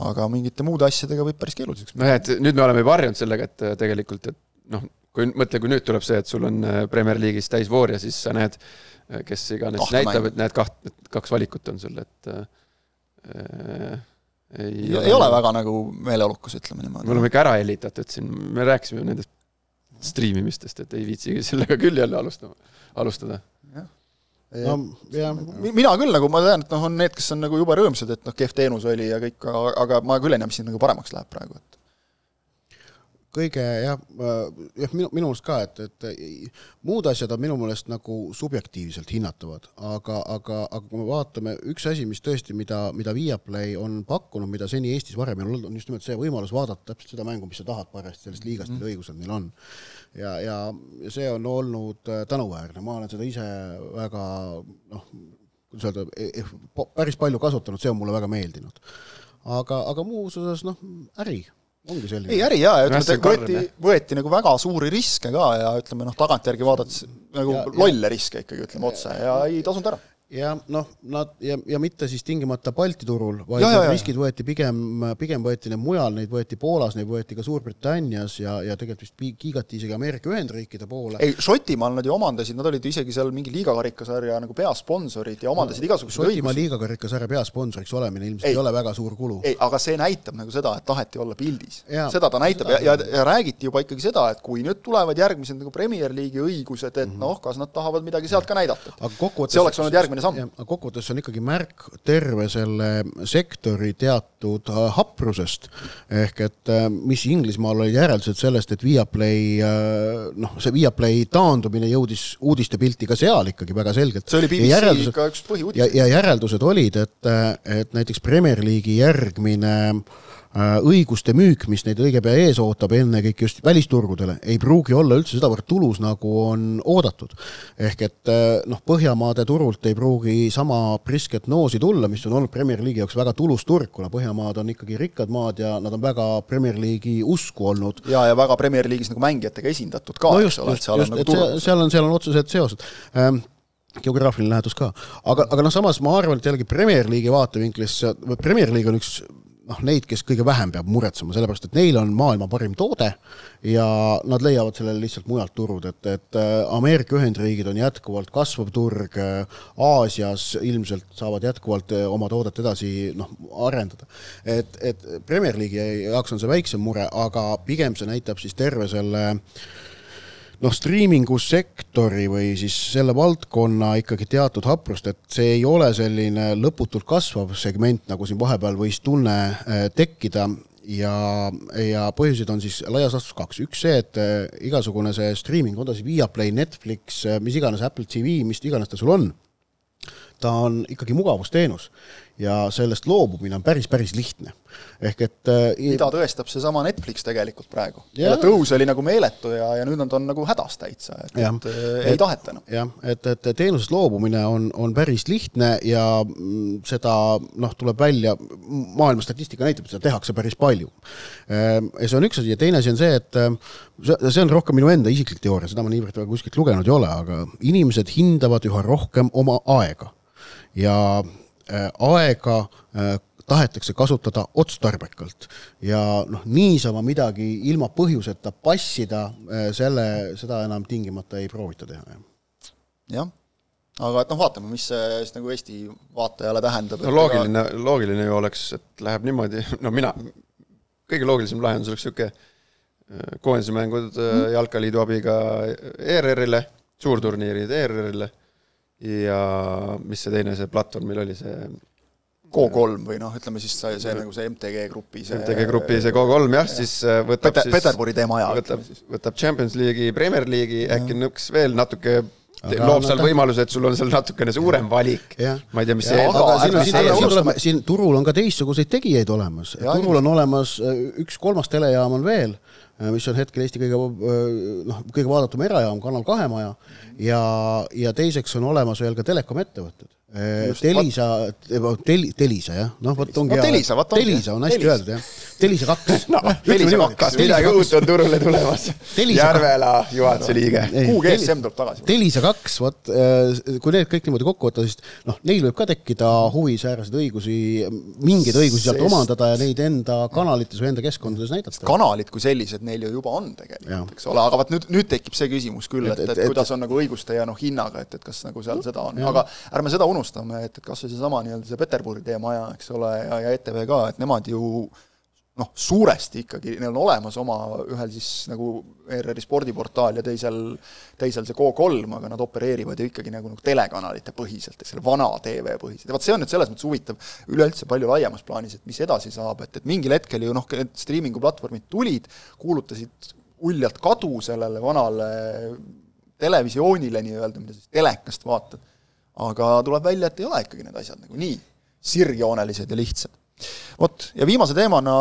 aga mingite muude asjadega võib päris keeruliseks nojah, et nüüd me oleme juba harjunud sellega, et äh, tegelikult, et noh, kui mõtle, kui nüüd tuleb see, et sul on äh, Premier League'is täisvoor ja siis sa näed, äh, kes iganes Kahte näitab, et näed kaht, kaks valikut on sul, et äh, ei, ei, ole, ole väga nagu meeleolukas, ütleme niimoodi. me oleme ikka ära helitatud siin, me rääkisime nendest striimimistest, et ei viitsi sellega küll jälle alustama, alustada? No jah, mina küll nagu, ma tean, et noh, on need, kes on nagu jube rõõmsad, et noh, kehv teenus oli ja kõik, aga, aga ma küll ei näe, mis siin nagu paremaks läheb praegu, et kõige jah, jah, minu, minu meelest ka, et, et muud asjad on minu meelest nagu subjektiivselt hinnatavad, aga, aga, aga kui me vaatame, üks asi, mis tõesti, mida, mida Viaplay on pakkunud, mida seni Eestis varem ei olnud, on just nimelt see võimalus vaadata täpselt seda mängu, mis sa tahad parajasti sellest liigast mm, -hmm. mille õigused neil on. ja, ja, see on olnud äh, tänuväärne, ma olen seda ise väga noh, kuidas öelda, e, e, päris palju kasutanud, see on mulle väga meeldinud. aga, aga muus osas noh, äri ongi selline. ei, äri jaa, ja ütleme, võeti, võeti nagu väga suuri riske ka ja ütleme noh, tagantjärgi vaadates nagu ja, lolle ja, riske ikkagi, ütleme otse, ja ei tasunud ära ja noh, nad ja, ja mitte siis tingimata Balti turul, vaid ja, need riskid võeti pigem, pigem võeti need mujal, neid võeti Poolas, neid võeti ka Suurbritannias ja, ja tegelikult vist kiigati isegi Ameerika Ühendriikide poole. ei, Šotimaal nad ju omandasid, nad olid isegi seal mingi liigakarikasarja nagu peasponsorid ja omandasid no, igasuguseid õigusi. Šotimaa liigakarikasarja peasponsoriks olemine ilmselt ei, ei ole väga suur kulu. ei, aga see näitab nagu seda, et taheti olla pildis. seda ta näitab ja, ja, ja räägiti juba ikkagi seda, et kui nüüd tulevad järgmised nagu Premier League'i õigused, et mm -hmm. noh, kas nad tahavad midagi sealt ka näidata. see oleks olnud järgmine samm. kokkuvõttes on ikkagi märk terve selle sektori teatud äh, haprusest, ehk et äh, mis Inglismaal olid järeldused sellest, et Viaplay äh, noh, see Viaplay taandumine jõudis uudistepilti ka seal ikkagi väga selgelt. see oli BBC ka üks põhiuudis. ja järeldused olid, et, et näiteks Premier League'i järgmine Äh, õiguste müük, mis neid õige pea ees ootab, ennekõike just välisturgudele, ei pruugi olla üldse sedavõrd tulus, nagu on oodatud. ehk et äh, noh, Põhjamaade turult ei pruugi sama prisket noosi tulla, mis on olnud Premier League'i jaoks väga tulus turg, kuna Põhjamaad on ikkagi rikkad maad ja nad on väga Premier League'i usku olnud. ja, ja väga Premier League'is nagu mängijatega esindatud ka, no just, just, just, nagu et seal, seal on, seal on otsesed seosed ähm, geograafiline lähedus ka, aga, aga noh, samas ma arvan, et jällegi Premier League'i vaatevinklist, Premier League on üks noh, neid, kes kõige vähem peab muretsema, sellepärast et neil on maailma parim toode ja nad leiavad sellele lihtsalt mujalt turud, et, et äh, Ameerika Ühendriigid on jätkuvalt kasvav turg, äh, Aasias ilmselt saavad jätkuvalt äh, oma toodet edasi noh, arendada. et, et Premier League'i jaoks on see väiksem mure, aga pigem see näitab siis terve selle äh, noh, striimingusektori või siis selle valdkonna ikkagi teatud haprust, et see ei ole selline lõputult kasvav segment, nagu siin vahepeal võis tunne äh, tekkida. Ja, ja põhjuseid on siis laias laastus kaks, üks see, et äh, igasugune see streaming, on ta siis Viaplay, Netflix, äh, mis iganes, Apple TV, mis iganes ta sul on, ta on ikkagi mugavusteenus ja sellest loobumine on päris, päris lihtne. ehk et äh, mida tõestab seesama Netflix tegelikult praegu. tõus oli nagu meeletu ja, ja nüüd nad on nagu hädas täitsa, et, et äh, ei taheta enam. jah, et, et teenusest loobumine on, on päris lihtne ja mm, seda noh, tuleb välja, maailma statistika näitab, et seda tehakse päris palju. Ehm, ja see on üks asi ja teine asi on see, et äh, see on rohkem minu enda isiklik teooria, seda ma niivõrd väga kuskilt lugenud ei ole, aga inimesed hindavad üha rohkem oma aega ja aega äh, tahetakse kasutada otstarbekalt ja noh, niisama midagi ilma põhjuseta passida, äh, selle, seda enam tingimata ei proovita teha, jah. jah, aga et noh, vaatame, mis see siis nagu Eesti vaatajale tähendab. no loogiline ega..., loogiline ju oleks, et läheb niimoodi, no mina, kõige loogilisem lahendus oleks niisugune koondismängud mm. Jalkaliidu abiga ERR-ile, suurturniirid ERR-ile ja mis see teine, see platvorm meil oli, see Go3 või noh, ütleme siis see, see nagu see MTG Grupi see MTG Grupi see Go3 jah, siis äh, võtab Pete, siis Peterburi teema aja. võtab, võtab Champions League'i, Premier League'i, äkki nõks veel natuke Aga loob seal võimaluse, et sul on seal natukene suurem valik. ma ei tea, mis ja, see aga siin, siin, siin, tuleb, siin turul on ka teistsuguseid tegijaid olemas, turul on olemas äh, üks kolmas telejaam on veel mis on hetkel Eesti kõige äh, noh, kõige vaadatum erajaam, Kanal kahe maja, ja, ja teiseks on olemas veel ka telekom ettevõtted. Telisa, Teli-, Telisa jah, noh vot ongi no, Telisa, Telisa on hästi öeldud jah. Telisa kaks. No,. Telisa kaks, midagi uut on turule tulemas. Järvela juhatuse liige. kuhu GSM tuleb tagasi? Telisa kaks, vot äh, kui need kõik niimoodi kokku võtta, siis noh, neil võib ka tekkida huvi sääraseid õigusi, mingeid õigusi sealt omandada ja neid enda kanalites või enda keskkondades näidata. kanalid kui sellised neil ju juba on tegelikult, eks ole, aga vot nüüd, nüüd tekib see küsimus küll, et, et, et, et kuidas on nagu õiguste ja noh, hinnaga, et, et kas nagu seal seda on, aga ärme seda unustame, et, et kas või seesama nii-öelda see Peterburi teema ja eks ole, ja, ja ETV ka, et nemad ju noh, suuresti ikkagi, neil on olemas oma ühel siis nagu ERR-i spordiportaal ja teisel, teisel see Go3, aga nad opereerivad ju ikkagi nagu, nagu telekanalite põhiselt, selle vana TV põhiselt. Ja vot see on nüüd selles mõttes huvitav üleüldse palju laiemas plaanis, et mis edasi saab, et, et mingil hetkel ju noh, need striimingu platvormid tulid, kuulutasid uljalt kadu sellele vanale televisioonile nii-öelda, mida siis telekast vaatad, aga tuleb välja, et ei ole ikkagi need asjad nagu nii sirgjoonelised ja lihtsad vot, ja viimase teemana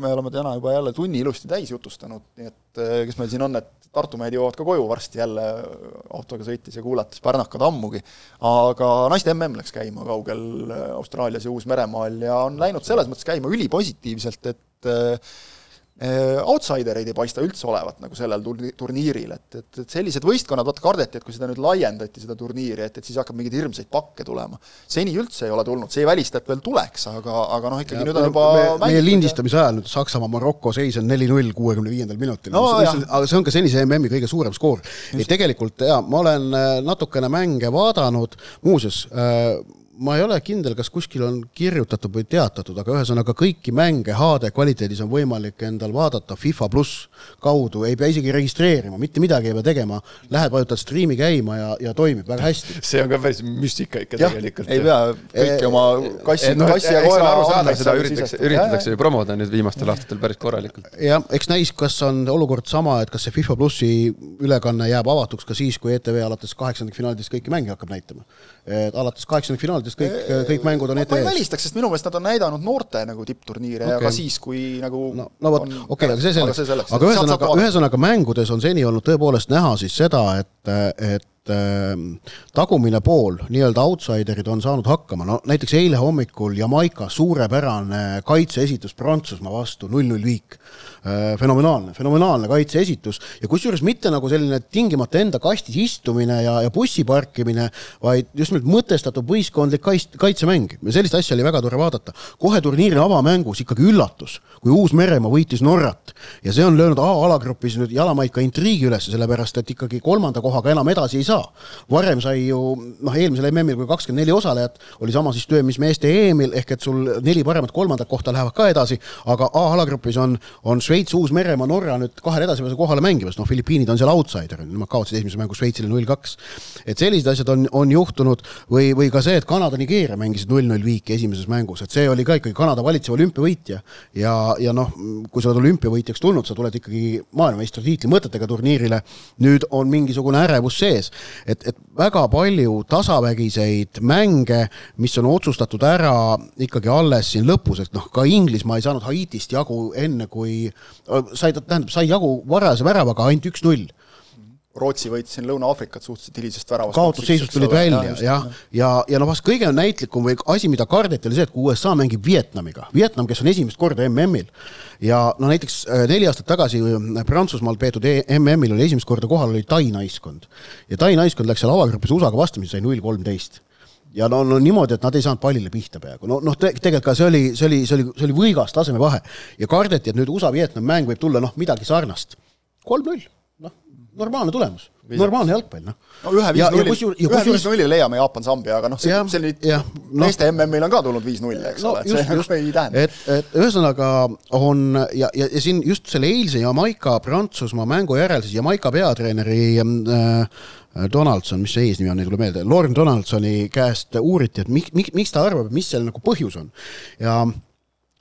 me oleme täna juba jälle tunni ilusti täis jutustanud, nii et eh, kes meil siin on, et Tartu mehed jõuavad ka koju varsti jälle autoga sõites ja kuulates pärnakad ammugi. aga naiste mm läks käima kaugel eh, Austraalias ja Uus-Meremaal ja on läinud selles mõttes käima ülipositiivselt, et eh, outsidereid ei paista üldse olevat nagu sellel turniiril, et, et, et sellised võistkonnad, vaata kardeti, et kui seda nüüd laiendati, seda turniiri, et, et siis hakkab mingeid hirmsaid pakke tulema. seni üldse ei ole tulnud, see ei välista, et veel tuleks, aga, aga noh, ikkagi ja, nüüd on juba me, meie lindistamise ajal nüüd Saksamaa-Maroko seis on neli-null kuuekümne viiendal minutil no,, aga see on ka senise MM-i kõige suurem skoor. et tegelikult jaa, ma olen äh, natukene mänge vaadanud, muuseas äh, ma ei ole kindel, kas kuskil on kirjutatud või teatatud, aga ühesõnaga kõiki mänge HD kvaliteedis on võimalik endal vaadata FIFA pluss kaudu, ei pea isegi registreerima, mitte midagi ei pea tegema, lähed, vajutad striimi käima ja, ja toimib väga hästi. see on ka päris müstika ikka ja, tegelikult. ei pea kõiki oma kassi, no, kassi ja koera aru saada, seda üritatakse, üritatakse ju promoda nüüd viimastel aastatel päris korralikult. jah, eks näis, kas on olukord sama, et kas see FIFA plussi ülekanne jääb avatuks ka siis, kui ETV alates kaheksandikfinaalidest kõiki mänge hakkab näitama. Et alates kaheksandikfinaalidest finaalidest kõik, kõik mängud on ETV-s. ma ei välistaks, sest minu meelest nad on näidanud noorte nagu tippturniire okay. ja ka siis, kui nagu no, no vot, okei okay,, aga see selleks, aga ühesõnaga, ühesõnaga mängudes on seni olnud tõepoolest näha siis seda, et, et Ehm, tagumine pool, nii-öelda outsiderid on saanud hakkama, no näiteks eile hommikul Jamaica suurepärane kaitseesitus Prantsusmaa vastu, null-null viik. Ehm, fenomenaalne, fenomenaalne kaitseesitus ja kusjuures mitte nagu selline tingimata enda kastis istumine ja, ja bussi parkimine, vaid just nimelt mõtestatud võistkondlik kaits-, kaitsemäng sellist asja oli väga tore vaadata. kohe turniiri avamängus ikkagi üllatus, kui Uus-Meremaa võitis Norrat ja see on löönud A-alagrupis nüüd jalamaid ka intriigi üles, sellepärast et ikkagi kolmanda kohaga enam edasi ei saa. varem sai ju noh, eelmisel MM-il, kui kakskümmend neli osalejat, oli sama süsteem, mis meeste EM-il, ehk et sul neli paremat kolmandat kohta lähevad ka edasi, aga A-alagrupis on, on Šveits, Uus-Meremaa, Norra nüüd kahele edasipääsu kohale mängimas, noh, Filipiinid on seal outsider, nemad kaotasid esimese mängu Šveitsile null-kaks. et sellised asjad on, on juhtunud või, või ka see, et Kanada, Nigeeria mängisid null-null viiki esimeses mängus, et see oli ka ikkagi Kanada valitsev olümpiavõitja. Ja, ja noh, kui sa oled olümpiavõitjaks tulnud, sa tuled ikkagi maailmameistritiitli mõtetega turniirile, nüüd on mingisugune ärevus sees. et, et väga palju tasavägiseid mänge, mis on otsustatud ära ikkagi alles siin lõpus, et noh, ka Inglismaa ei saanud Haitist jagu enne, kui sai, tähendab, sai jagu varajase väravaga ainult üks-null. Rootsi võitis siin Lõuna-Aafrikat suhteliselt hilisest väravast. kaotusseisust tulid välja ja, ja, ja, ja, ja noh, vast kõige näitlikum või asi, mida kardeti, oli see, et kui USA mängib Vietnamiga, Vietnam, kes on esimest korda MM-il ja no näiteks äh, neli aastat tagasi äh, Prantsusmaal peetud e MM-il oli esimest korda kohal oli Tai naiskond. Ja Tai naiskond läks seal avagrupis USA-ga vastamisi, sai null kolmteist ja no, no niimoodi, et nad ei saanud pallile pihta peaaegu, no noh te, tegelikult ka see oli, see oli, see oli, see oli võigas tasemevahe. Ja kardeti, et nüüd USA-Vietnam mäng võib tulla noh, midagi sarnast. kolm-null. Normaalne tulemus, normaalne jalgpall, noh. no ühe viis-nulli, ühe viis-nulli leiame Jaapan-Sambia, aga noh, see, see nüüd no, meeste MM-il on ka tulnud viis-null, eks no, ole, et see just, ei tähenda. et, et ühesõnaga on ja, ja, ja siin just selle eilse Jamaica-Prantsusmaa mängu järel siis Jamaica peatreeneri äh, Donaldson, mis see eesnimi on, ei tule meelde, Lorne Donaldsoni käest uuriti, et miks, miks, miks ta arvab, mis seal nagu põhjus on. Ja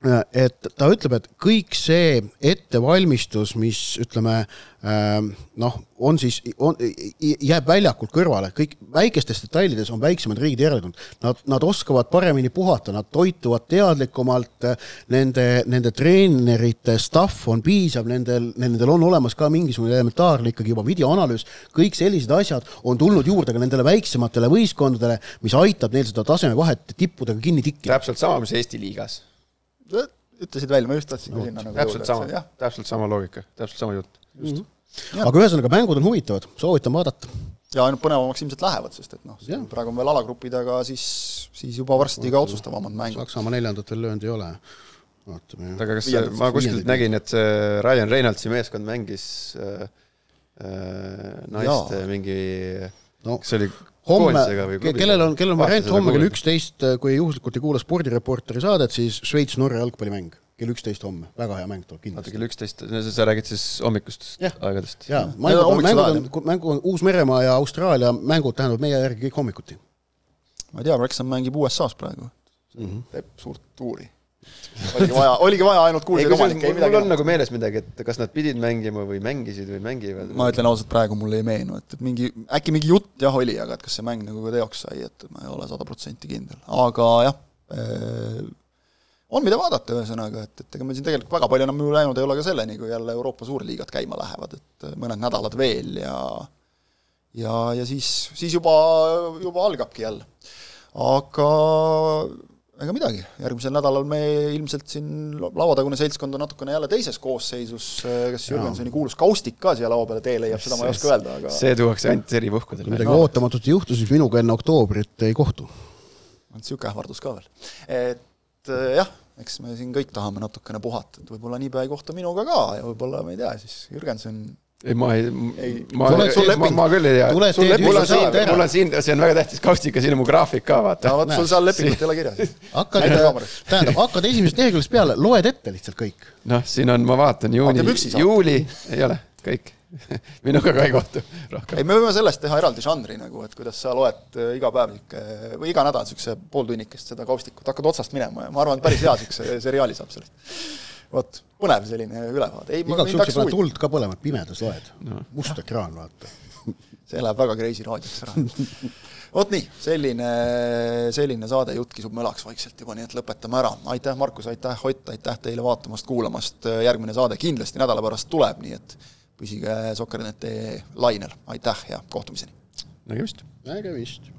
et ta ütleb, et kõik see ettevalmistus, mis ütleme ähm, noh, on siis, on, jääb väljakult kõrvale, kõik väikestes detailides on väiksemad riigid järeldunud. Nad, nad oskavad paremini puhata, nad toituvad teadlikumalt, nende, nende treenerite staff on piisav, nendel, nendel on olemas ka mingisugune elementaarne ikkagi juba videoanalüüs, kõik sellised asjad on tulnud juurde ka nendele väiksematele võistkondadele, mis aitab neil seda tasemevahet tippudega kinni tikkida. täpselt sama, mis Eesti liigas ütlesid välja, ma just tahtsin ka sinna nagu täpselt sama, täpselt sama loogika, täpselt sama jutt, just mm. -hmm. aga ühesõnaga, mängud on huvitavad, soovitan vaadata. ja ainult põnevamaks ilmselt lähevad, sest et noh, praegu on veel alagrupid, aga siis, siis juba varsti ka otsustavamad mängud. Saksamaa neljandat veel löönud ei ole. vaatame. aga kas viiendat, ma kuskilt nägin, et see Ryan Reynoldsi meeskond mängis äh, äh, naiste ja. mingi no, kas see oli homme, kellel on, kellel on variant homme kell üksteist, kui juhuslikult ei kuula spordireporteri saadet, siis Šveits-Norra jalgpallimäng. Kell üksteist homme, väga hea mäng tuleb kindlasti. oota, kell üksteist, sa räägid siis hommikustest aegadest? jaa, mängud, mängud on, mängu on Uus-Meremaa ja Austraalia mängud tähendavad meie järgi kõik hommikuti. ma ei tea, Wrexham mängib USA-s praegu. Mm, -hmm. teeb suurt tuuri oligi vaja, oligi vaja ainult kuulsaid omanikke, ei midagi. mul on nagu meeles midagi, et kas nad pidid mängima või mängisid või mängivad. ma ütlen ausalt, praegu mulle ei meenu, et, mingi, äkki mingi jutt jah oli, aga et kas see mäng nagu ka teoks sai, et ma ei ole sada protsenti kindel, aga jah äh,, on mida vaadata, ühesõnaga, et, et ega meil siin tegelikult väga palju enam ju läinud ei ole ka selleni, kui jälle Euroopa suurliigad käima lähevad, et mõned nädalad veel ja ja, ja siis, siis juba, juba algabki jälle. aga ega midagi, järgmisel nädalal me ilmselt siin lauatagune seltskond on natukene jälle teises koosseisus, kas Jürgensoni kuulus kaustik ka siia laua peale tee leiab, seda ma ei oska öelda, aga see tuuakse ainult eripuhkudel. kui midagi no. ootamatut ei juhtu, siis minuga enne oktoobrit ei kohtu. on niisugune ähvardus ka veel. et eh, jah, eks me siin kõik tahame natukene puhata, et võib-olla niipea ei kohta minuga ka ja võib-olla, ma ei tea, siis Jürgenson ei, ma ei, ma, ma, ma küll ei tea. mul on siin, mul on siin, see on väga tähtis kaustika, siin on mu graafik ka, vaata. vot sul seal lepingut ei ole kirjas. hakkad, tähendab, hakkad esimesest leheküljest peale, loed ette lihtsalt kõik. noh, siin on, ma vaatan, juuni, juuli, ei ole, kõik minuga ka ei kohtu rohkem. ei, me võime sellest teha eraldi žanri nagu, et kuidas sa loed äh, iga päev niisugune või iga nädal niisuguse pooltunnikest seda kaustikut, hakkad otsast minema ja ma arvan, et päris hea niisuguse seriaali saab sellest vot, põnev selline ülevaade. igaks juhuks sa paned tuld ka põlema, et pimedas loed no.. must ekraan, vaata see läheb väga crazy raadioks ära vot nii, selline, selline saade Jutt kisub mölaks vaikselt juba, nii et lõpetame ära. aitäh, Markus, aitäh, Ott, aitäh teile vaatamast-kuulamast, järgmine saade kindlasti nädala pärast tuleb, nii et püsige Sokkernet lainel, aitäh ja kohtumiseni! nägemist! nägemist!